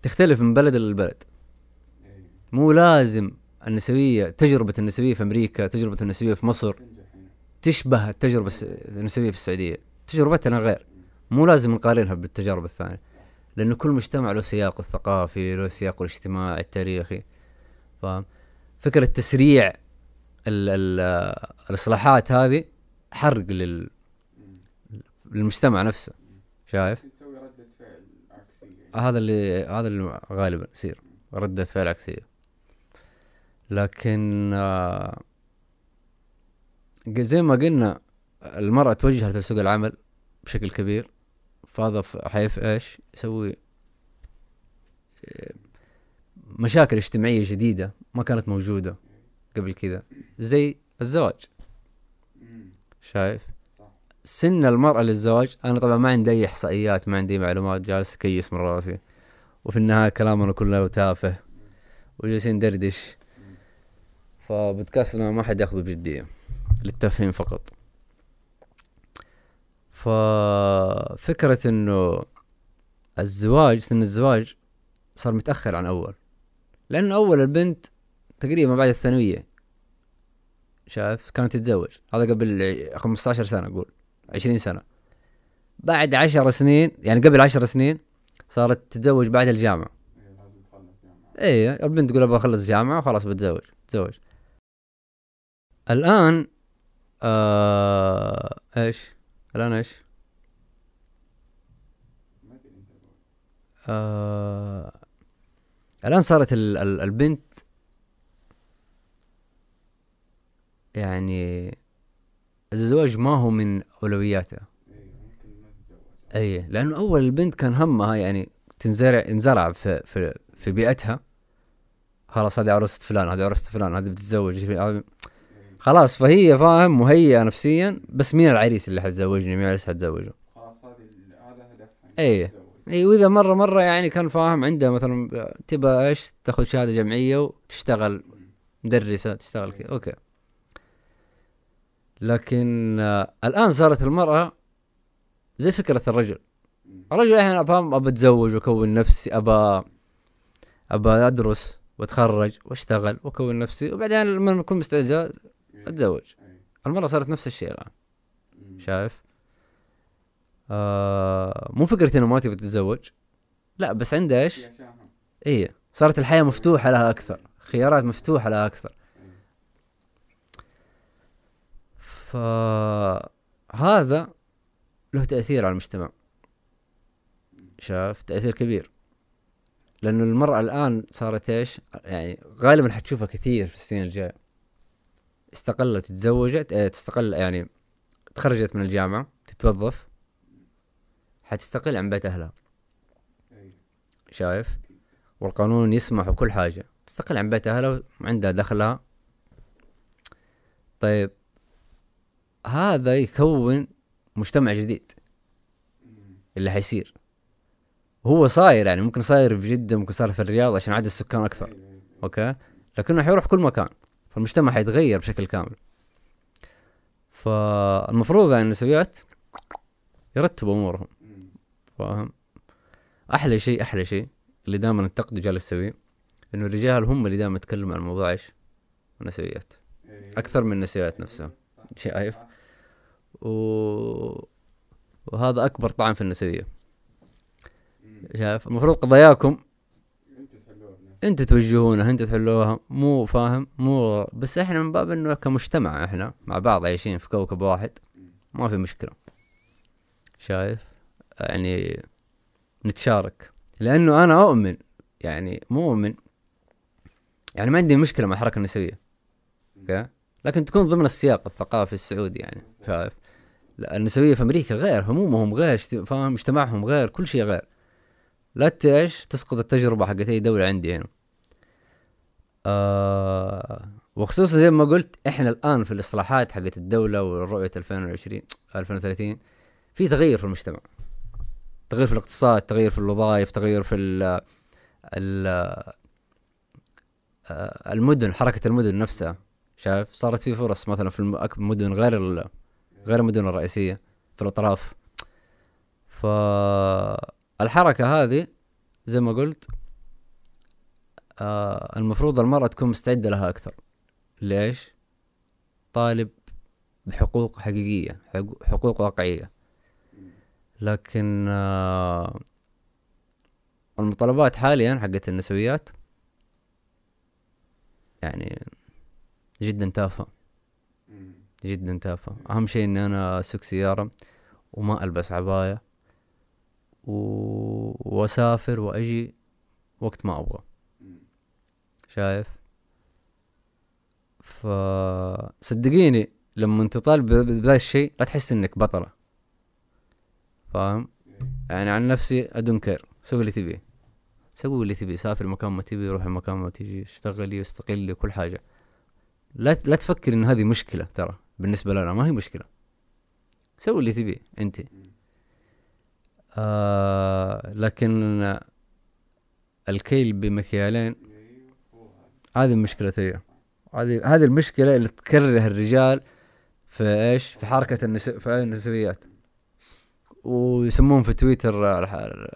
تختلف من بلد للبلد. إيه. مو لازم النسوية تجربة النسوية في أمريكا تجربة النسوية في مصر تشبه التجربة الس- النسوية في السعودية. تجربتنا غير. مو لازم نقارنها بالتجارب الثانية. لأنه كل مجتمع له سياقه الثقافي له سياقه الاجتماعي التاريخي. فاهم؟ فكرة تسريع ال ال الإصلاحات هذه حرق لل. للمجتمع نفسه. شايف؟ تسوي؟ ردة فعل عكسية. هذا اللي هذا اللي غالبا يصير. ردة فعل عكسية. لكن آه، زي ما قلنا المرأة توجهت لسوق العمل بشكل كبير فهذا حيف إيش يسوي إيه، مشاكل اجتماعية جديدة ما كانت موجودة قبل كذا زي الزواج. شايف. سن المرأة للزواج أنا طبعا ما عندي أي إحصائيات ما عندي معلومات جالس أكيس من راسي وفي النهاية كلامنا كله تافه وجالسين ندردش فبودكاستنا ما حد ياخذه بجدية. للتفهيم فقط. ففكرة إنه الزواج سن الزواج صار متأخر عن أول. لأنه أول البنت تقريبا بعد الثانوية. شايف؟ كانت تتزوج. هذا قبل ع- 15 سنة أقول 20 سنة. بعد 10 سنين يعني قبل 10 سنين صارت تتزوج بعد الجامعة. إيه، جامعة. إيه البنت تقول أبغى أخلص جامعة وخلاص بتزوج. تزوج. الآن آه إيش الآن إيش. آه الآن صارت ال ال البنت يعني الزواج ما هو من تتزوج أي لأنه أول البنت كان همها يعني تنزرع انزرع في في في بيئتها خلاص هذه عروسة فلان هذه عروسة فلان هذه بتتزوج. خلاص فهي فاهم مهيئة نفسيا بس مين العريس اللي حتزوجني مين العريس حتزوجه خلاص هذه هذا هدفها إيه. تتزوج. اي وإذا مرة مرة يعني كان فاهم عنده مثلا تبى إيش تاخذ شهادة جمعيه وتشتغل. مدرسة تشتغل كذا أوكي لكن آه الآن صارت المرأة زي فكرة الرجل. الرجل الحين فاهم ابى أتزوج وأكون نفسي ابى ابى أدرس وأتخرج وأشتغل وأكون نفسي وبعدين لما أكون مستعد إيه. أتزوج. إيه. المراه صارت نفس الشيء الآن. مم. شايف؟ آه مو فكرة إنه ما تبي تتزوج. لا بس عنده إيش. إيه. صارت الحياة مفتوحة لها أكثر. خيارات مفتوحة لها أكثر. إيه. فهذا له تأثير على المجتمع. شاف تأثير كبير. لأنه المرأة الآن صارت إيش؟ يعني غالبا حتشوفها كثير في السنين الجاية. استقلت تزوجت آه تستقل يعني تخرجت من الجامعة تتوظف حتستقل عن بيت أهلها. شايف؟ والقانون يسمح وكل حاجة. تستقل عن بيت أهلها وعندها دخلها. طيب هذا يكون مجتمع جديد. اللي حيصير. هو صاير يعني ممكن صاير في جدة ممكن صاير في الرياض عشان عدد السكان أكثر. أوكي؟ لكنه حيروح كل مكان. فالمجتمع حيتغير بشكل كامل فالمفروض يعني النسويات يرتبوا أمورهم مم. فاهم أحلى شيء أحلى شيء اللي دائما انتقده جالس اسويه إنه الرجال هم اللي دائما يتكلموا عن موضوع إيش النسويات إيه. أكثر من النسويات نفسها شايف و... وهذا أكبر طعن في النسوية. شايف المفروض قضاياكم. أنتوا توجهونها أنتوا تحلوها. مو فاهم؟ مو بس إحنا من باب إنه كمجتمع إحنا مع بعض عايشين في كوكب واحد. ما في مشكلة. شايف؟ يعني نتشارك. لأنه أنا أؤمن يعني مو أؤمن. يعني ما عندي مشكلة مع الحركة النسوية. أوكي؟ لكن تكون ضمن السياق الثقافي السعودي يعني شايف؟ النسوية في أمريكا غير همومهم غير فاهم؟ مجتمعهم غير كل شيء غير. لا إيش تسقط التجربة حقت أي دولة عندي هنا. آه وخصوصا زي ما قلت إحنا الآن في الإصلاحات حقت الدولة ورؤيه 2020 2030 في تغير في المجتمع. تغير في الاقتصاد تغير في الوظائف تغير في ال ال آه، المدن حركة المدن نفسها. شايف؟ صارت في فرص مثلا في المدن غير غير المدن الرئيسية في الأطراف. فالحركة هذه زي ما قلت آه المفروض المرأة تكون مستعدة لها أكثر ليش؟ طالب بحقوق حقيقية حقو- حقوق واقعية. لكن آه المطالبات حاليا حقت النسويات يعني جدا تافهة. جدا تافهة أهم شيء إني أنا أسوق سيارة وما ألبس عباية و... وأسافر وأجي وقت ما أبغى. مم. شايف فصدقيني لما تطالب ب- بذا الشيء لا تحس إنك بطلة. فاهم؟ يعني عن نفسي أدون كير. سوي اللي تبيه. سوي اللي تبيه. سافر مكان ما تبي روح مكان ما تجي. اشتغلي واستقلي وكل حاجة. لا لا تفكر إن هذه مشكلة ترى. بالنسبة لنا ما هي مشكلة. سوي اللي تبيه أنت. آه لكن الكيل بمكيالين هذه مشكلة هي. هذه هذه المشكلة اللي تكره الرجال في إيش؟ في حركة النس... في النسويات. ويسمون في تويتر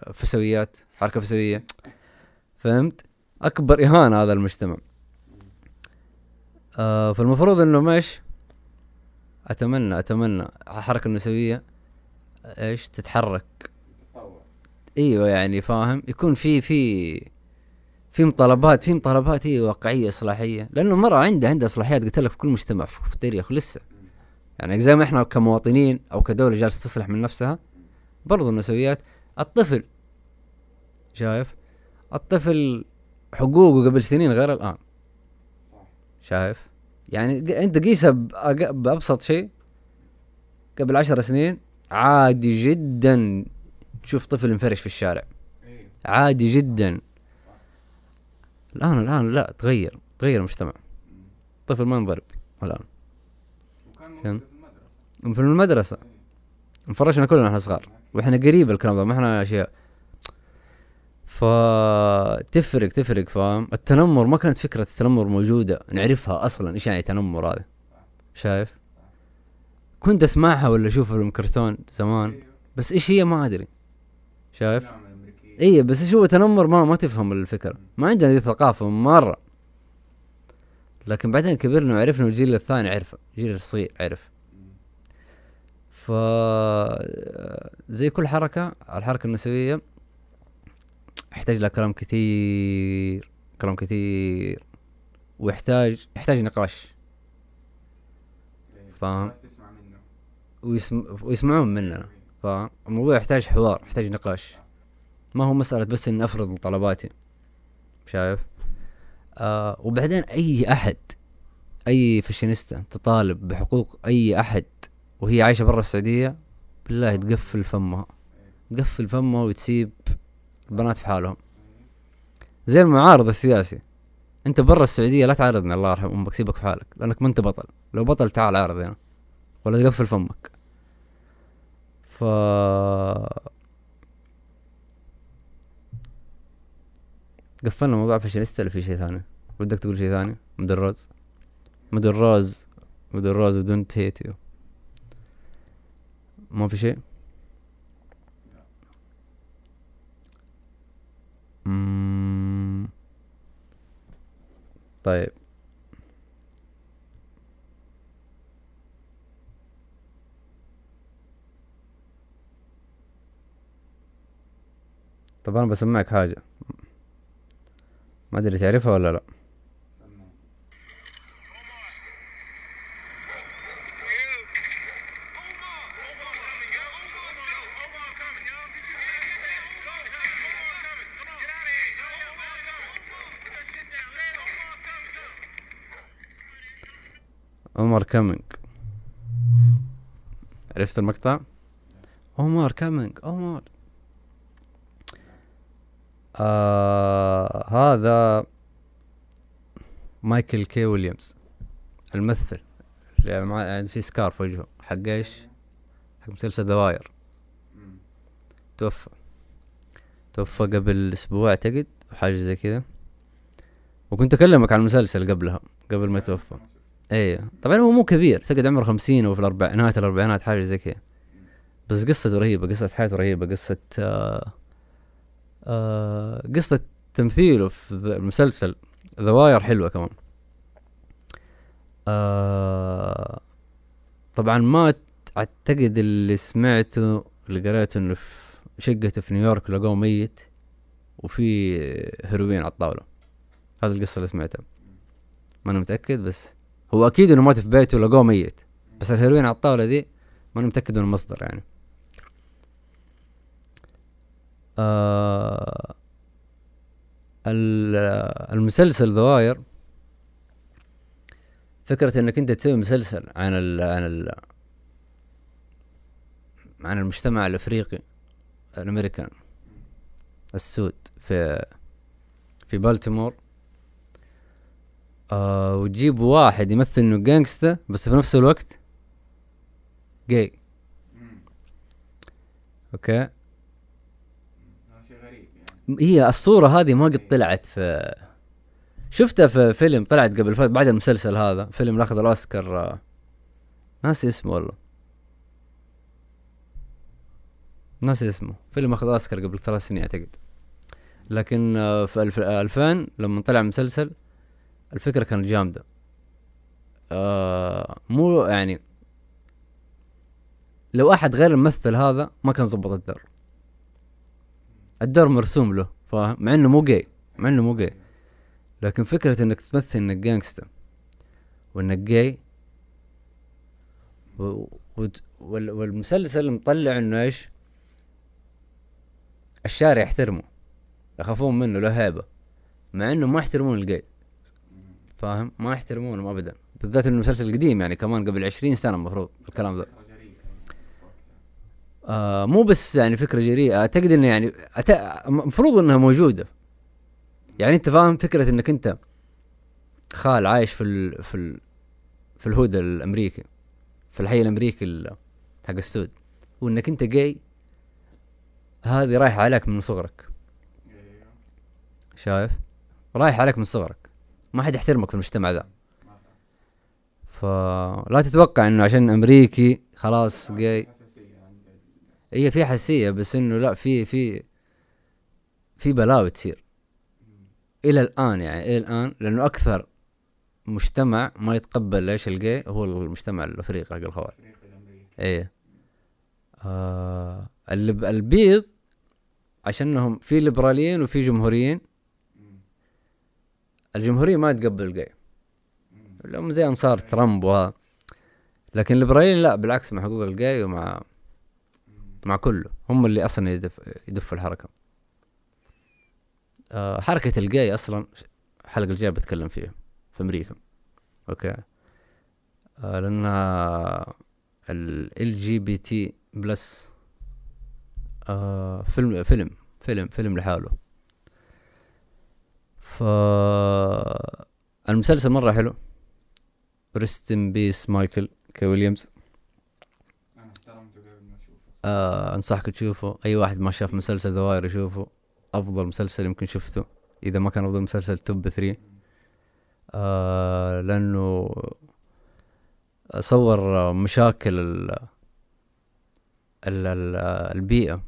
الفسويات حركة فسوية. فهمت؟ أكبر إهانة هذا المجتمع. آه فالمفروض إنه ماش أتمنى أتمنى الحركة النسوية إيش؟ تتحرك. إيوه يعني فاهم؟ يكون في في في مطالبات في مطالبات هي واقعية إصلاحية. لأنه المراه عندها عندها إصلاحيات قلت لك في كل مجتمع في التاريخ لسه. يعني زي ما إحنا كمواطنين أو كدولة جالسة تصلح من نفسها برضو النسويات الطفل شايف؟ الطفل حقوقه قبل سنين غير الآن. شايف؟ يعني أنت قيسها بأبسط شيء قبل عشر سنين عادي جدا. تشوف طفل انفرش في الشارع. عادي جدا. الان الآن لا تغير تغير المجتمع. الطفل ما ينضرب الآن. وكان كان- في المدرسة. انفرشنا كلنا إحنا صغار. وإحنا قريب الكلام ده ما إحنا أشياء. فتفرق تفرق فاهم؟ التنمر ما كانت فكرة التنمر موجودة. نعرفها أصلا إيش يعني تنمر هذا. شايف؟ كنت أسمعها ولا أشوفها في الكرتون زمان أيوه بس إيش هي ما أدري. شايف؟ الامريكية اي بس هو تنمر ما ما تفهم الفكرة. ما عندنا ذي الثقافة مرة. لكن بعدين كبرنا وعرفنا والجيل الثاني عرفه الجيل الصغير عرف. ف زي كل حركة الحركة النسوية يحتاج لها كلام كثير كلام كثير. ويحتاج يحتاج نقاش. أيوه. فاهم. ويسم... ويسمعون مننا. فالموضوع يحتاج حوار يحتاج نقاش. ما هو مسألة بس إني أفرض طلباتي شايف؟ آه وبعدين أي أحد أي فاشينيستا تطالب بحقوق أي أحد وهي عايشة برا السعودية بالله تقفل فمها. تقفل فمها وتسيب البنات في حالهم. زي المعارض السياسي. أنت برا السعودية لا تعارضني الله يرحم أمك سيبك في حالك لأنك ما أنت بطل. لو بطل تعال عارض هنا ولا تقفل فمك. ف قفلنا موضوع فاشينيستا ولا في شيء ثاني. ودك تقول شيء ثاني؟ مدرز مدرز مدرز ودونت هيت يو ما في شيء. طيب. طب أنا بسمعك حاجة. ما أدري تعرفها ولا لا. عمر كامينج عرفت المقطع؟ عمر coming عمر آه هذا مايكل كي ويليامز الممثل. اللي مع يعني في scar في وجهه. حق إيش؟ حق مسلسل The Wire مم. توفى. توفى قبل أسبوع أعتقد أو حاجة زي كذا. وكنت أكلمك عن المسلسل قبلها قبل ما يتوفى إيه. طبعا هو مو كبير تقعد عمره خمسين أو في الاربع نهاية الأربعينات حاجة زي كذا. بس قصته رهيبة قصة حياته رهيبة قصة آه آه قصة تمثيله في المسلسل The Wire حلوة كمان. آه طبعا ما أعتقد اللي سمعته اللي قريته إنه في شقته في نيويورك لقوه ميت وفي هيروين على الطاولة. هذه القصة اللي سمعتها. ما أنا متأكد بس هو أكيد إنه مات في بيته لقوه ميت. بس الهيروين على الطاولة دي ما أنا متأكد من المصدر يعني. آه ال- المسلسل ذواير فكرة إنك أنت تسوي مسلسل عن ال عن ال عن المجتمع الأفريقي الأمريكان السود في في بالتيمور. آه وتجيب واحد يمثل إنه gangsta بس في نفس الوقت جاي. أوكي هذا شيء غريب يعني هي الصورة هذه ما قد طلعت في شفتها في فيلم طلعت قبل فترة بعد المسلسل هذا فيلم أخذ الأوسكار ناسي اسمه والله. ناسي اسمه. فيلم أخذ اوسكار قبل ثلاث سنين أعتقد. لكن آه، في الف- 2000 لما طلع مسلسل الفكرة كانت جامدة. آه مو يعني لو أحد غير الممثل هذا ما كان زبط الدور. الدور مرسوم له فاهم مع إنه مو جاي مع إنه مو جاي لكن فكرة إنك تمثل إنك جانجستا وإنك جاي و... وت- وال... والمسلسل مطلع إنه إيش؟ الشارع يحترمه. يخافون منه له هيبة. مع إنه ما يحترمون الجاي فاهم؟ ما يحترمونهم ابدا. بالذات إنه المسلسل قديم يعني كمان قبل عشرين سنة المفروض الكلام ذا. آه مو بس يعني فكرة جريئة أعتقد إنه يعني أت- المفروض إنها موجودة. يعني أنت فاهم فكرة إنك أنت خال عايش في ال في ال في الهود الأمريكي في الحي الأمريكي ال- حق السود وإنك أنت جاي هذه رايحة عليك من صغرك. شايف؟ رايح عليك من صغرك. ما حد يحترمك في المجتمع ذا. فلا تتوقع إنه عشان أمريكي خلاص جاي هي في حساسية بس إنه لا في في في بلاوي تصير. إلى الآن يعني إلى الآن لأنه أكثر مجتمع ما يتقبل إيش الجاي هو المجتمع الأفريقي حق الأمريكي إيه آه الب- البيض عشانهم في ليبراليين وفي جمهوريين مم. الجمهوريين ما يتقبل الجاي. لهم زي أنصار ترامب وهذا لكن الليبراليين لا بالعكس مع حقوق الجاي ومع. مع كله. هم اللي أصلا يدف يدفوا الحركة. آه حركة الجاي أصلا الحلقة الجاية بتكلم فيها في أمريكا. أوكي؟ آه لانها LGBT plus آه فيلم فيلم فيلم فيلم لحاله. ف المسلسل مرة حلو. rest peace مايكل كي ويليامز أنا احترمته قبل ما اشوفه آه أنصحك تشوفه. أي واحد ما شاف مسلسل دوائر يشوفه أفضل مسلسل يمكن شفته. إذا ما كان أفضل مسلسل توب 3 آه لأنه صور مشاكل ال ال ال البيئة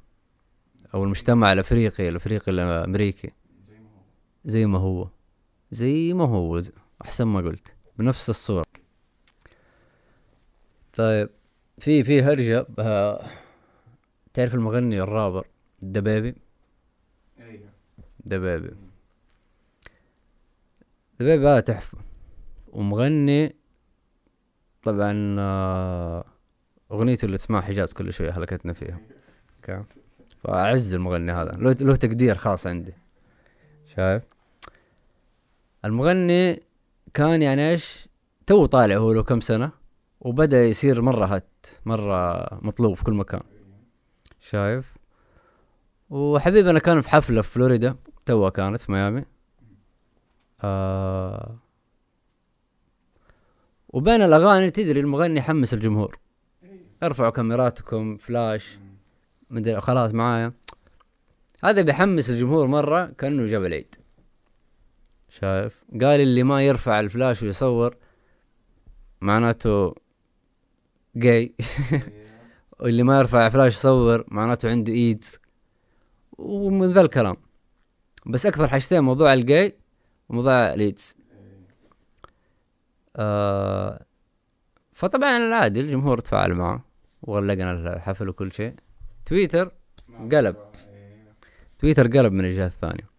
أو المجتمع الأفريقي الأفريقي الأمريكي. زي ما هو. زي ما هو. أحسن ما قلت. بنفس الصورة. طيب في في هرجة. آه، تعرف المغني الرابر دبابي؟ أيوه. دبابي. دبابي هذا تحفة. ومغني طبعا آه، أغنيته اللي اسمها حجاز كل شوية هلكتنا فيها. أوكي فأعز المغني هذا. له له تقدير خاص عندي. شايف؟ المغني كان يعني إيش؟ تو طالع هو له كم سنة وبدأ يصير مرة hit مرة مطلوب في كل مكان. شايف؟ وحبيبنا كان في حفلة في فلوريدا توها كانت في ميامي. آه وبين الأغاني تدري المغني يحمس الجمهور. ارفعوا كاميراتكم فلاش. مدري خلاص معايا. هذا بيحمس الجمهور مرة كأنه جاب العيد. شايف؟ قال اللي ما يرفع الفلاش ويصور معناته جاي واللي ما يرفع فلاش يصور معناته عنده إيدز. ومن ذا الكلام. بس أكثر حاجتين موضوع الجاي وموضوع الايدز آه فطبعا العادي الجمهور تفاعل معه. وغلقنا الحفل وكل شيء. تويتر قلب. تويتر قلب من الجهة الثانية.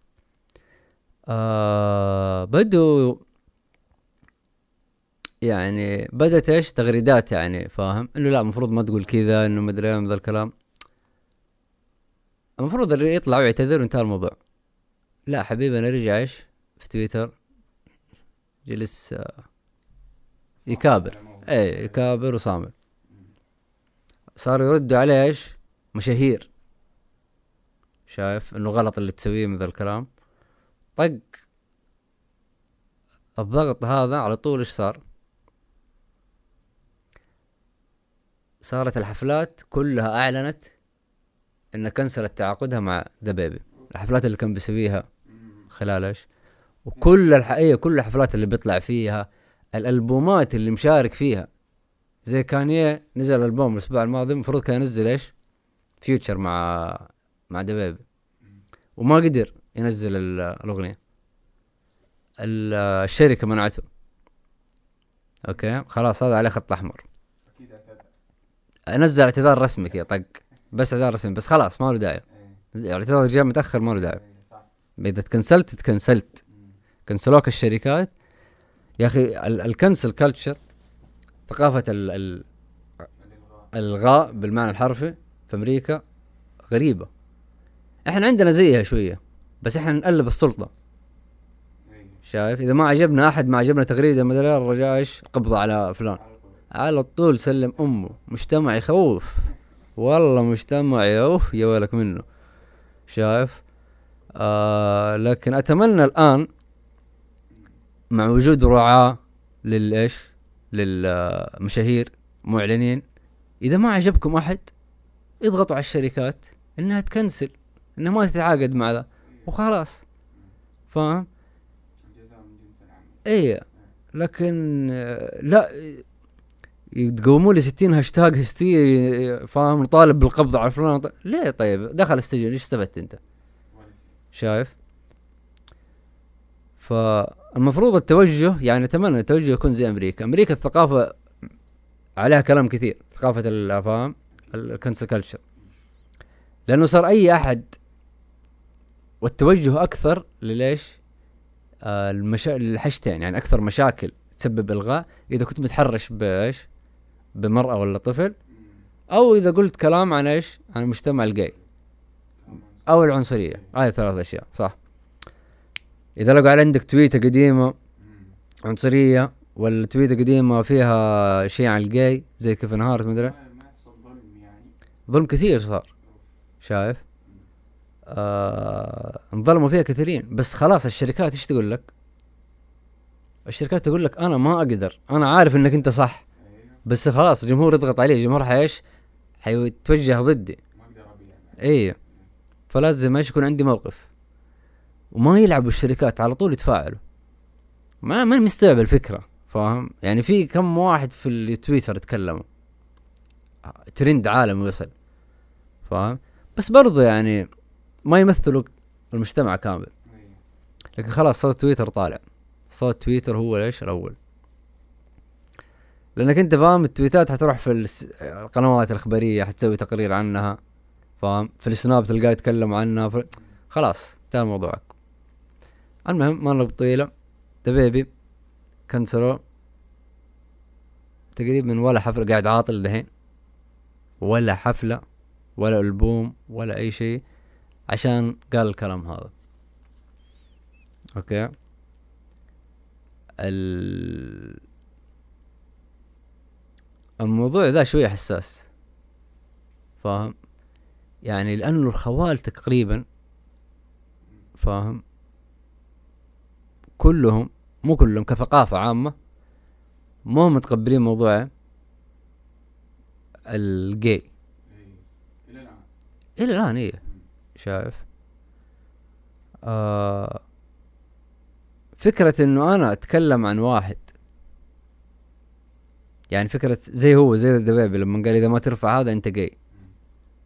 آه بدوا يعني بدت إيش؟ تغريدات يعني فاهم؟ إنه لا المفروض ما تقول كذا إنه مدري إيه ذا الكلام. المفروض اللي يطلع ويعتذر وانتهى الموضوع. لا حبيبي أنا رجع إيش؟ في تويتر. جلس آه، يكابر. إيه يكابر وصامل صاروا يردوا عليه إيش؟ مشاهير. شايف؟ إنه غلط اللي تسويه من ذا الكلام. طق. الضغط هذا على طول إيش صار؟ صارت الحفلات كلها أعلنت انها كنسلت تعاقدها مع ذا بيبي الحفلات اللي كان بيسويها خلال إيش؟ وكل الحقيقة كل الحفلات اللي بيطلع فيها الألبومات اللي مشارك فيها. زي كانية نزل ألبوم الأسبوع الماضي المفروض كان ينزل إيش؟ feature مع مع DaBaby وما قدر ينزل ال- الأغنية. ال- الشركة منعته. أوكي؟ خلاص هذا عليه خط أحمر. نزل اعتذار رسمي كذا طق. بس اعتذار رسمي بس خلاص ما له داعي. إيه. الاعتذار جاء متأخر ما له داعي. صح. إذا تكنسلت تكنسلت. كنسلوك الشركات. يا أخي ال- الكنسل كلتشر ثقافة ال- ال- الغاء بالمعنى الحرفي في أمريكا غريبة. إحنا عندنا زيها شوية بس إحنا نقلب السلطة. إيه. شايف؟ إذا ما عجبنا أحد ما عجبنا تغريدة مدري الرجاء إيش قبضه على فلان. على طول سلم أمه. مجتمع يخوف. والله مجتمع يوف يا ويلك منه. شايف؟ آه لكن أتمنى الآن مع وجود رعاة للإيش؟ للمشاهير معلنين. إذا ما عجبكم أحد اضغطوا على الشركات إنها تكنسل إنها ما تتعاقد مع ذا وخلاص. فاهم؟ اي لكن آه، لا تقوموا لي 60 هاشتاج هستيري فاهم؟ نطالب بالقبض على فلان ط- ليه طيب؟ دخل السجن إيش استفدت انت؟ شايف؟ فالمفروض التوجه يعني أتمنى التوجه يكون زي أمريكا. أمريكا الثقافة عليها كلام كثير ثقافة ال- فاهم؟ الكنسل كلتشر لأنه صار أي أحد والتوجه أكثر لليش آه المشا... الحشتين يعني أكثر مشاكل تسبب إلغاء. إذا كنت متحرش بإيش؟ بمرأة ولا طفل. أو إذا قلت كلام عن إيش عن المجتمع الجاي تمام. أو العنصرية هاي ثلاث أشياء صح إذا لقوا عندك تويتة قديمة مم. عنصرية ولا تويتة قديمة فيها شيء عن الجاي زي كيفن هارت مدري ظلم كثير صار شايف آه انظلموا فيها كثيرين بس خلاص الشركات إيش تقول لك الشركات تقول لك أنا ما أقدر أنا عارف إنك أنت صح بس خلاص الجمهور يضغط عليه الجمهور حيش حيتوجه ضدي. ما أقدر ابيع. إي. فلازم إيش يكون عندي موقف. وما يلعبوا الشركات على طول يتفاعلوا. ما ما مستوعب الفكرة فاهم؟ يعني في كم واحد في التويتر تكلموا ترند عالمي وصل. فاهم؟ بس برضو يعني ما يمثلوا المجتمع كامل. لكن خلاص صوت تويتر طالع. صوت تويتر هو ليش الأول. لأنك أنت فاهم التويتات حتروح في القنوات الإخبارية حتسوي تقرير عنها فاهم؟ في السناب تلقاه يتكلم عنها في... خلاص انتهى موضوعك المهم ما نلعب طويلة. ذا بيبي كنسلوا تقريبا ولا حفلة قاعد عاطل دحين. ولا حفلة ولا ألبوم ولا أي شيء عشان قال الكلام هذا. أوكي؟ ال... الموضوع ذا شوية حساس. فاهم؟ يعني لأنه الخوال تقريبا فاهم؟ كلهم مو كلهم كثقافة عامة مو متقبلين موضوع الجي إلى الآن. إلى الآن إيه. شايف؟ آه فكرة إنه أنا أتكلم عن واحد يعني فكرة زي هو زي الدبيبي لما قال إذا ما ترفع هذا أنت جاي.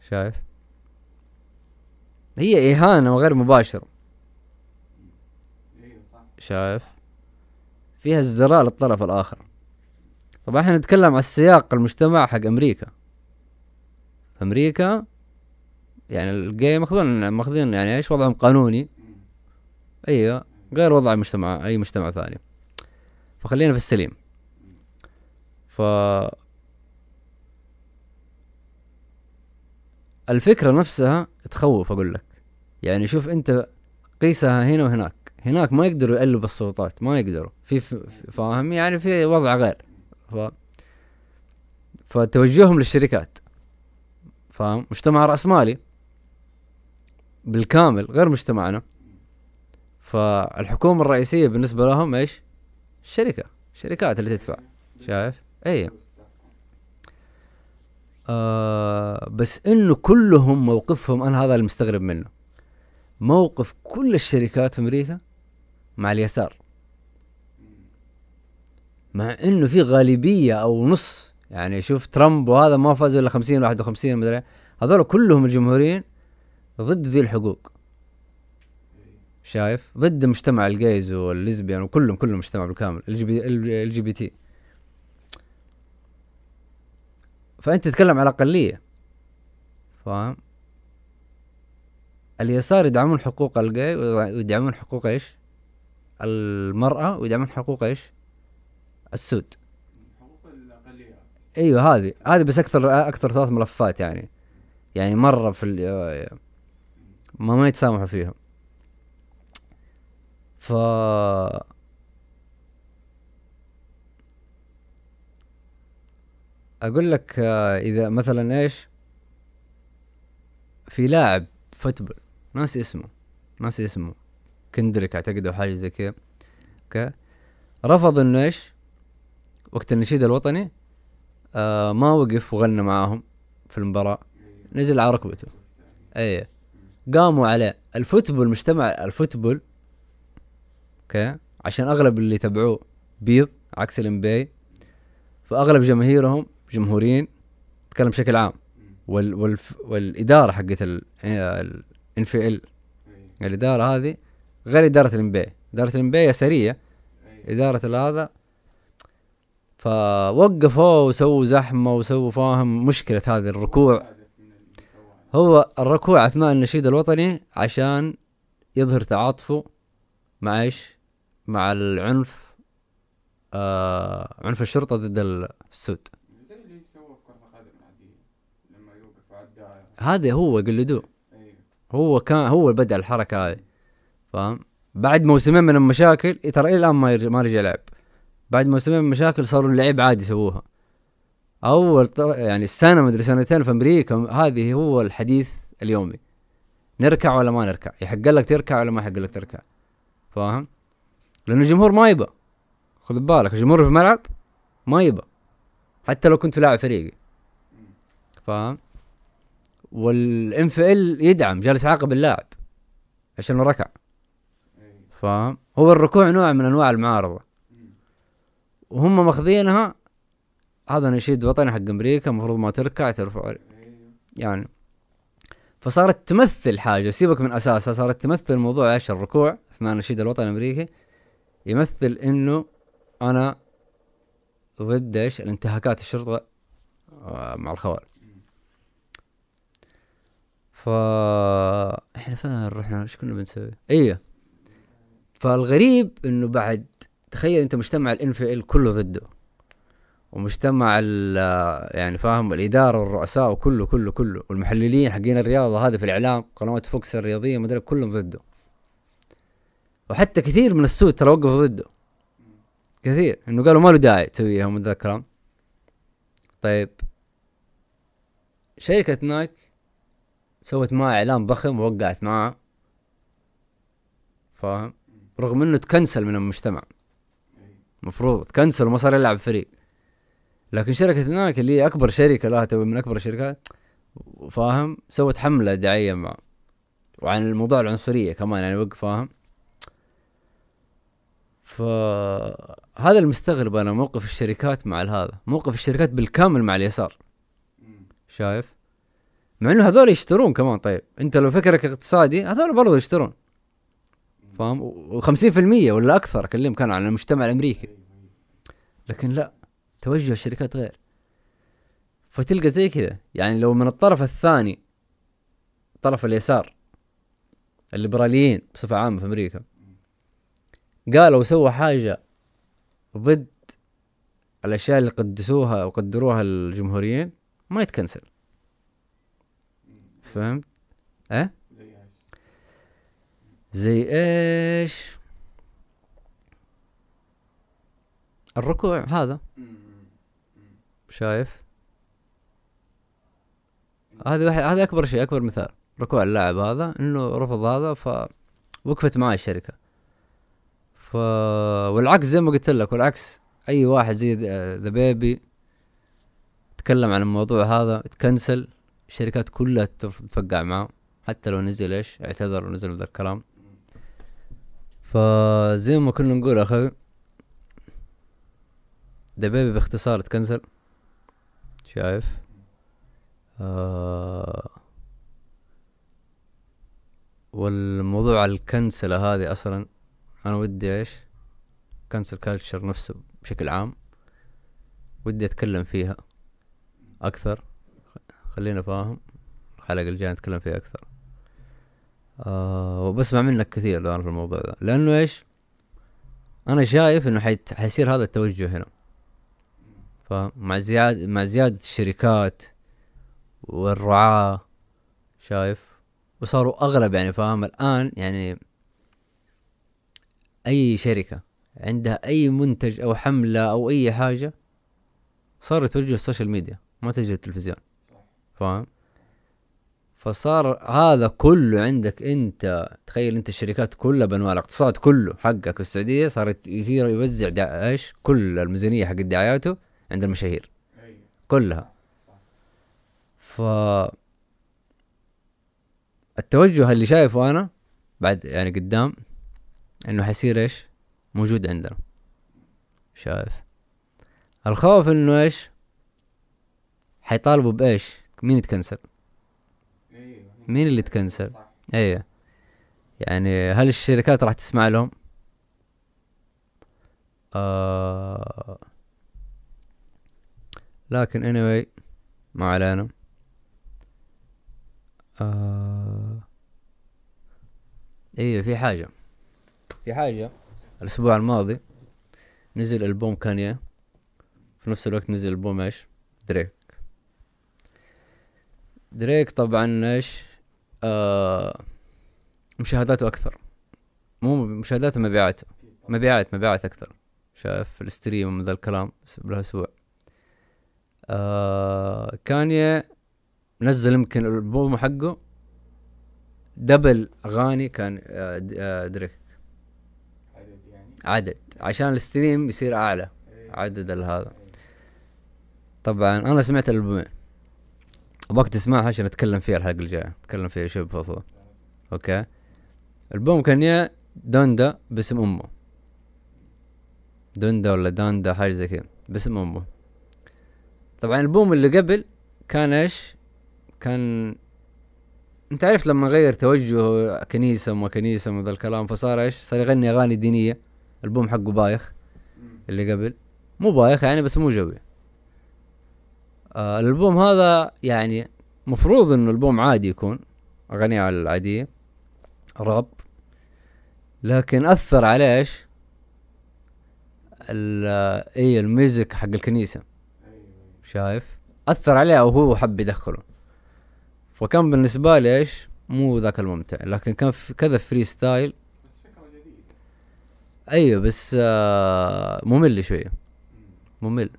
شايف؟ هي إهانة وغير صح شايف؟ فيها ازدراء للطرف الآخر. طبعا إحنا نتكلم على السياق المجتمع حق أمريكا. أمريكا يعني الجاي ماخذين ماخذين يعني إيش وضعهم؟ قانوني. أيوه غير وضع مجتمع أي مجتمع ثاني. فخلينا في السليم. ف الفكرة نفسها تخوف أقول لك. يعني شوف أنت قيسها هنا وهناك. هناك ما يقدروا يقلبوا السلطات ما يقدروا. في- فاهم؟ يعني في وضع غير. ف فتوجههم للشركات. فاهم؟ مجتمع رأسمالي بالكامل غير مجتمعنا. فالحكومة الرئيسية بالنسبة لهم إيش؟ الشركة. الشركات اللي تدفع. شايف؟ اي آه بس إنه كلهم موقفهم أنا هذا المستغرب منه. موقف كل الشركات في أمريكا مع اليسار. مع إنه في غالبية أو نص يعني شوف ترامب وهذا ما فاز إلا 50 51 مدري هذول كلهم الجمهوريين ضد ذي الحقوق. شايف؟ ضد مجتمع ال gays وال lesbian وكلهم كلهم مجتمع بالكامل LGBT. فأنت تتكلم على أقلية. فاهم؟ اليسار يدعمون حقوق الجاي ويدعمون حقوق إيش؟ المرأة ويدعمون حقوق إيش؟ السود. حقوق الاقليات أيوه هذه هذه بس أكثر أكثر ثلاث ملفات يعني. يعني مرة في ما ما يتسامحوا فيهم ف أقول لك آه، إذا مثلا إيش؟ في لاعب football ناسي اسمه ناسي اسمه كندريك أعتقد أو حاجة زي كذا أوكي؟ رفض إنه إيش؟ وقت النشيد الوطني آه ما وقف وغنى معاهم في المباراة. نزل على ركبته. أي. قاموا عليه. ال football مجتمع ال football أوكي؟ عشان أغلب اللي يتابعوه بيض عكس الام فأغلب جماهيرهم جمهوريين اتكلم بشكل عام. وال وال والإدارة حقت ال NFL. الإدارة هذه غير إدارة ال NBA إدارة ال NBA يساريه إدارة هذا فوقفوا وسووا زحمة وسووا فاهم مشكلة هذا الركوع هو الركوع أثناء النشيد الوطني عشان يظهر تعاطفه مع إيش؟ مع العنف آه عنف الشرطة ضد السود. هذا هو قلدوه أيوه. هو كان هو اللي بدأ الحركة هذه. فاهم؟ بعد موسمين من المشاكل ترى إلى الآن ما ما رجع لعب. بعد موسمين من المشاكل صاروا اللعيب عادي يسووها. أول يعني السنة مدري سنتين في أمريكا هذه هو الحديث اليومي. نركع ولا ما نركع؟ يحق لك تركع ولا ما يحق لك تركع؟ فاهم؟ لأنه الجمهور ما يبى خذ بالك الجمهور في الملعب ما يبى حتى لو كنت لاعب فريقي. فاهم؟ والام في ال يدعم جالس يعاقب اللاعب عشان ركع فاهم؟ هو الركوع نوع من أنواع المعارضة. وهم ماخذينها هذا نشيد وطني حق أمريكا المفروض ما تركع ترفع يعني فصارت تمثل حاجة سيبك من أساسها صارت تمثل موضوع إيش الركوع اثناء النشيد الوطني الأمريكي يمثل إنه أنا ضد إيش؟ الانتهاكات الشرطة آه، مع الخوارج. ف إحنا فين رحنا إيش كنا بنسوي؟ أيوه فالغريب إنه بعد تخيل أنت مجتمع الان في ال كله ضده. ومجتمع ال يعني فاهم الإدارة والرؤساء وكله كله كله. والمحللين حقين الرياضة هذه في الإعلام قنوات فوكس الرياضية مدري كلهم ضده. وحتى كثير من السود ترى وقفوا ضده. كثير. إنه قالوا ما له داعي تسويها من ذا الكلام طيب. شركة نايك سوت معه إعلان ضخم ووقعت معه. فاهم؟ رغم إنه تكنسل من المجتمع. مفروض تكنسل وما صار يلعب فريق. لكن شركة نايك اللي هي أكبر شركة لها تبي من أكبر الشركات فاهم؟ سوت حملة دعائية معه وعن الموضوع العنصرية كمان يعني وقف فاهم؟ فهذا المستغرب أنا موقف الشركات مع هذا موقف الشركات بالكامل مع اليسار. شايف؟ مع إنه هذول يشترون كمان. طيب أنت لو فكرك اقتصادي هذول برضو يشترون. فاهم؟ و50% ولا أكثر أكلمك أنا عن المجتمع الأمريكي. لكن لا توجه الشركات غير. فتلقى زي كذا. يعني لو من الطرف الثاني طرف اليسار الليبراليين بصفة عامة في أمريكا قالوا سووا حاجة ضد الأشياء اللي قدسوها وقدروها الجمهوريين ما يتكنسل. فهمت؟ آه؟ زي إيش؟ الركوع هذا شايف هذا واحد هذا أكبر شيء أكبر مثال ركوع اللاعب هذا إنه رفض هذا فوقفت معاه الشركة ف والعكس زي ما قلت لك والعكس أي واحد زي ذا بيبي تكلم عن الموضوع هذا تكنسل الشركات كلها ترفض توقع معه. حتى لو نزل إيش؟ اعتذر ونزل ذا الكلام. فزي ما كنا نقول أخي ذا بيبي باختصار تكنسل. شايف؟ آه والموضوع الكنسلة هذه أصلا أنا ودي إيش؟ كنسل كالتشر نفسه بشكل عام. ودي أتكلم فيها أكثر. خلينا فاهم. الحلقة الجاية نتكلم فيها أكثر. آه وبسمع منك كثير الآن في الموضوع ده. لأنه إيش؟ أنا شايف إنه حيت حيصير هذا التوجه هنا. فمع زيادة مع زيادة الشركات والرعاة شايف؟ وصاروا أغلب يعني فاهم. الآن يعني أي شركة عندها أي منتج أو حملة أو أي حاجة صاروا يتوجهوا ال social media ما تجي التلفزيون. فاهم؟ فصار هذا كله عندك انت تخيل انت الشركات كلها بأنواع الاقتصاد كله حقك في السعودية صارت يصير يوزع. إيش؟ كل الميزانية حق دعاياته عند المشاهير. أيوه. كلها. ف التوجه اللي شايفه أنا بعد يعني قدام إنه حيصير إيش؟ موجود عندنا. شايف. الخوف إنه إيش؟ حيطالبوا بإيش؟ مين يتكنسل أيوه مين اللي تكنسل إيه. يعني هل الشركات راح تسمع لهم؟ آه لكن anyway ما علينا. آه أيوه في حاجة. في حاجة. الأسبوع الماضي نزل ألبوم كانيا. في نفس الوقت نزل ألبوم إيش؟ دريك. دريك طبعا إيش؟ آه مشاهداته أكثر. مو مشاهداته مبيعاته. مبيعات مبيعات أكثر. شايف في ال stream ومن ذا الكلام بس بالاسبوع آه كانيا نزل يمكن الألبوم حقه. double أغاني كان آه آه دريك. عدد يعني؟ عدد. عشان ال stream يصير أعلى. أيوه عدد هذا. طبعا أنا سمعت الألبومين. أبغاك تسمعها عشان نتكلم فيها الحلقة الجاية. نتكلم فيها شوي بفضفضه أوكي؟ البوم كان يا دوندا باسم أمه. دوندا ولا داندا حاجة زي كذا. باسم أمه. طبعا البوم اللي قبل كان إيش؟ كان أنت عارف لما غير توجهه كنيسة وما كنيسة وذا الكلام فصار إيش؟ صار يغني أغاني دينية. البوم حقه بايخ. اللي قبل. مو بايخ يعني بس مو جوي. آه الألبوم هذا يعني مفروض إنه ألبوم عادي يكون اغانيه العادية راب. لكن أثر عليه إيش؟ ال- اي ال music حق الكنيسة. أيوه شايف؟ أثر عليه أو هو حب يدخله. فكان بالنسبة لي إيش؟ مو ذاك الممتع. لكن كان في كذا freestyle. بس فكرة جديدة أيوه بس آه ممل شوية. مم. ممل.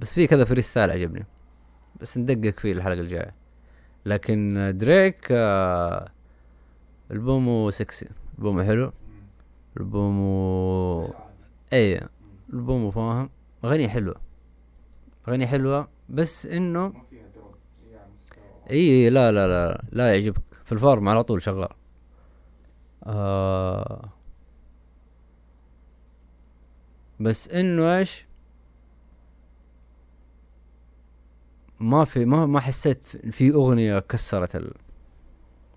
بس في كذا freestyle عجبني. بس ندقق فيه الحلقة الجاية. لكن دريك آه البومو سكسي البومو حلو. البومو مم. البومو فاهم. اغنية حلوة. اغنية حلوة. بس إنه اي لا لا لا لا يعجبك. في الفارم على طول شغال. آه بس إنه إيش؟ ما في ما ما حسيت في أغنية كسرت ال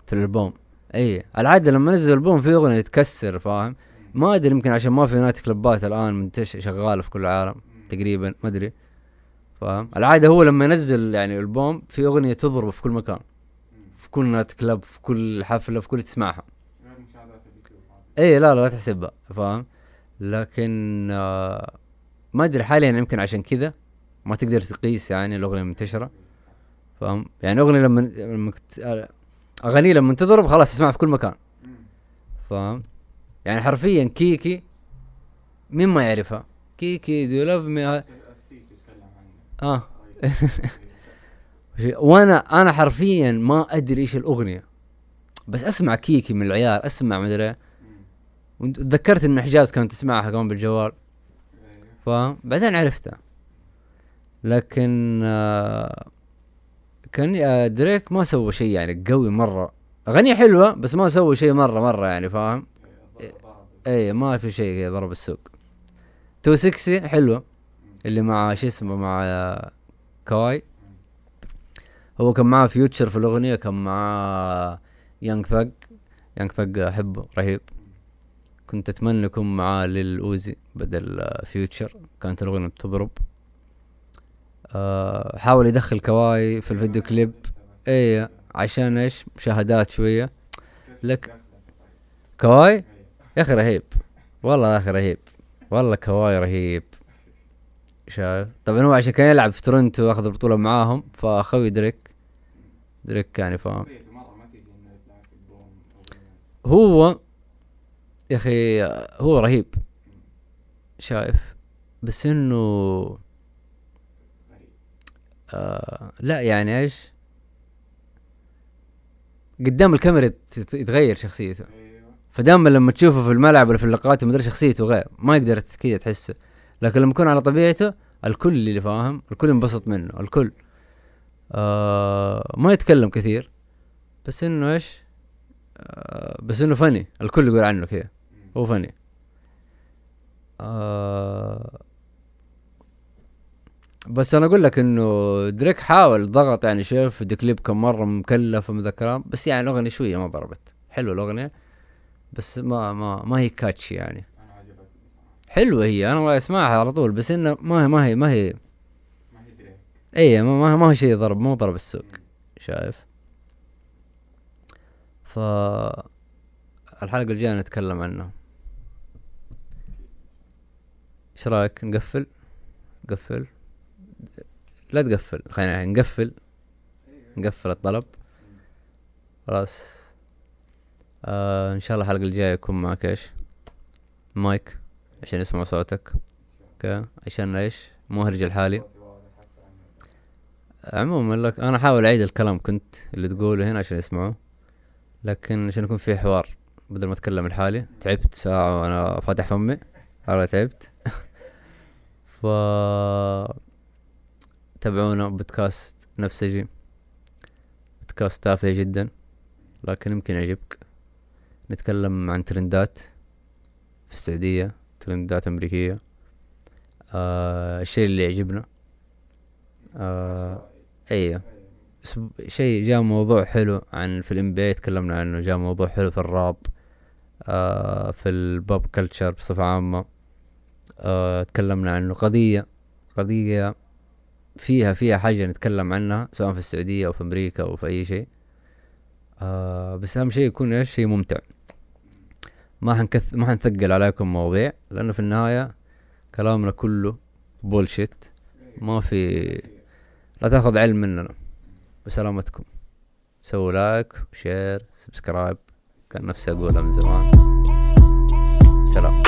في الألبوم. اي العادة لما نزل ألبوم في أغنية تكسر فاهم؟ ما أدري يمكن عشان ما في night club ات الآن منتش شغالة في كل العالم. تقريبا ما أدري. فاهم؟ العادة هو لما ينزل يعني ألبوم في أغنية تضرب في كل مكان. في كل night club في كل حفلة في كل تسمعها. اي لا لا لا تحسبها فاهم؟ لكن آه ما أدري حاليا يمكن عشان كذا. ما تقدر تقيس يعني الأغنية منتشره فاهم؟ يعني أغنية لما لما اغاني لما تضرب خلاص تسمعها في كل مكان. فاهم؟ يعني حرفيا كيكي مين ما يعرفها كيكي do love me آه. وأنا أنا حرفيا ما أدري إيش الأغنية بس أسمع كيكي من العيال أسمع مدري إيه. وأنت- تذكرت إن حجاز كانت تسمعها كمان بالجوال فاهم؟ بعدين عرفتها. لكن آه كان آه دريك ما سوى شيء يعني قوي مرة. اغنية حلوة بس ما سوى شيء مرة مرة يعني فاهم؟ اي ما في شيء ضرب السوق. Too Sexy حلوة اللي مع شو اسمه مع آه، كواي هو كان معاه Future في الأغنية كان معاه Young Thug Young Thug أحبه رهيب. كنت أتمنى يكون معاه Lil Uzi بدل Future. كانت الأغنية بتضرب. آه حاول يدخل كواي في الفيديو كليب. إيه عشان إيش؟ مشاهدات شوية. لك كواي؟ يا أخي رهيب. والله يا أخي رهيب. والله كواي رهيب. شايف؟ طبعا هو عشان كان يلعب في تورنتو وأخذ البطولة معاهم فأخوي دريك. دريك يعني فاهم. هو يا أخي هو رهيب. شايف؟ بس إنه آه لا يعني إيش؟ قدام الكاميرا يتغير شخصيته. أيوه. فدائما لما تشوفه في الملعب ولا في اللقاءات مدري شخصيته غير ما يقدر كذا تحسه. لكن لما يكون على طبيعته الكل اللي فاهم الكل ينبسط منه الكل. آه ما يتكلم كثير بس إنه إيش؟ آه بس إنه فني الكل يقول عنه كذا. هو فني. آه بس أنا أقول لك إنه دريك حاول ضغط يعني شوف فيديو كليب كم مرة مكلف ومذكرات بس يعني الأغنية شوية ما ضربت. حلوة الأغنية بس ما ما ما هي كاتش يعني. حلوة هي أنا أسمعها على طول بس إنه ما هي ما هي ما هي. اي ما ما, ما هو شيء ضرب مو ضرب السوق شايف؟ ف الحلقة الجاية نتكلم عنه إيش رأيك؟ نقفل؟ نقفل لا تقفل. خلينا نقفل. نقفل الطلب. خلاص. آه إن شاء الله الحلقة الجاية يكون معك إيش؟ مايك عشان يسمعوا صوتك. أوكي. عشان إيش؟ واضح هسه عنه. عموما لك أنا أحاول أعيد الكلام كنت اللي تقوله هنا عشان يسمعوه. لكن عشان يكون في حوار بدل ما أتكلم لحالي تعبت ساعة وأنا فاتح فمي. والله تعبت. ف تابعونا بودكاست نفسجي بودكاست تافه جدا لكن يمكن يعجبك. نتكلم عن ترندات في السعودية ترندات أمريكية. آه الشيء اللي يعجبنا آه أسب- شيء جاء موضوع حلو عن في ال NBA تكلمنا عنه جاء موضوع حلو في الراب آه في ال pop culture بصفة عامة. آه تكلمنا عنه. قضية قضية فيها فيها حاجة نتكلم عنها سواء في السعودية أو في أمريكا أو في أي شيء. آه بس أهم شيء يكون إيش؟ شيء ممتع. ما حنكث ما حنثقل عليكم مواضيع لأنه في النهاية كلامنا كله bullshit ما في لا تأخذ علم مننا. بسلامتكم. سووا like و share subscribe كان نفسي أقولها من زمان. سلام.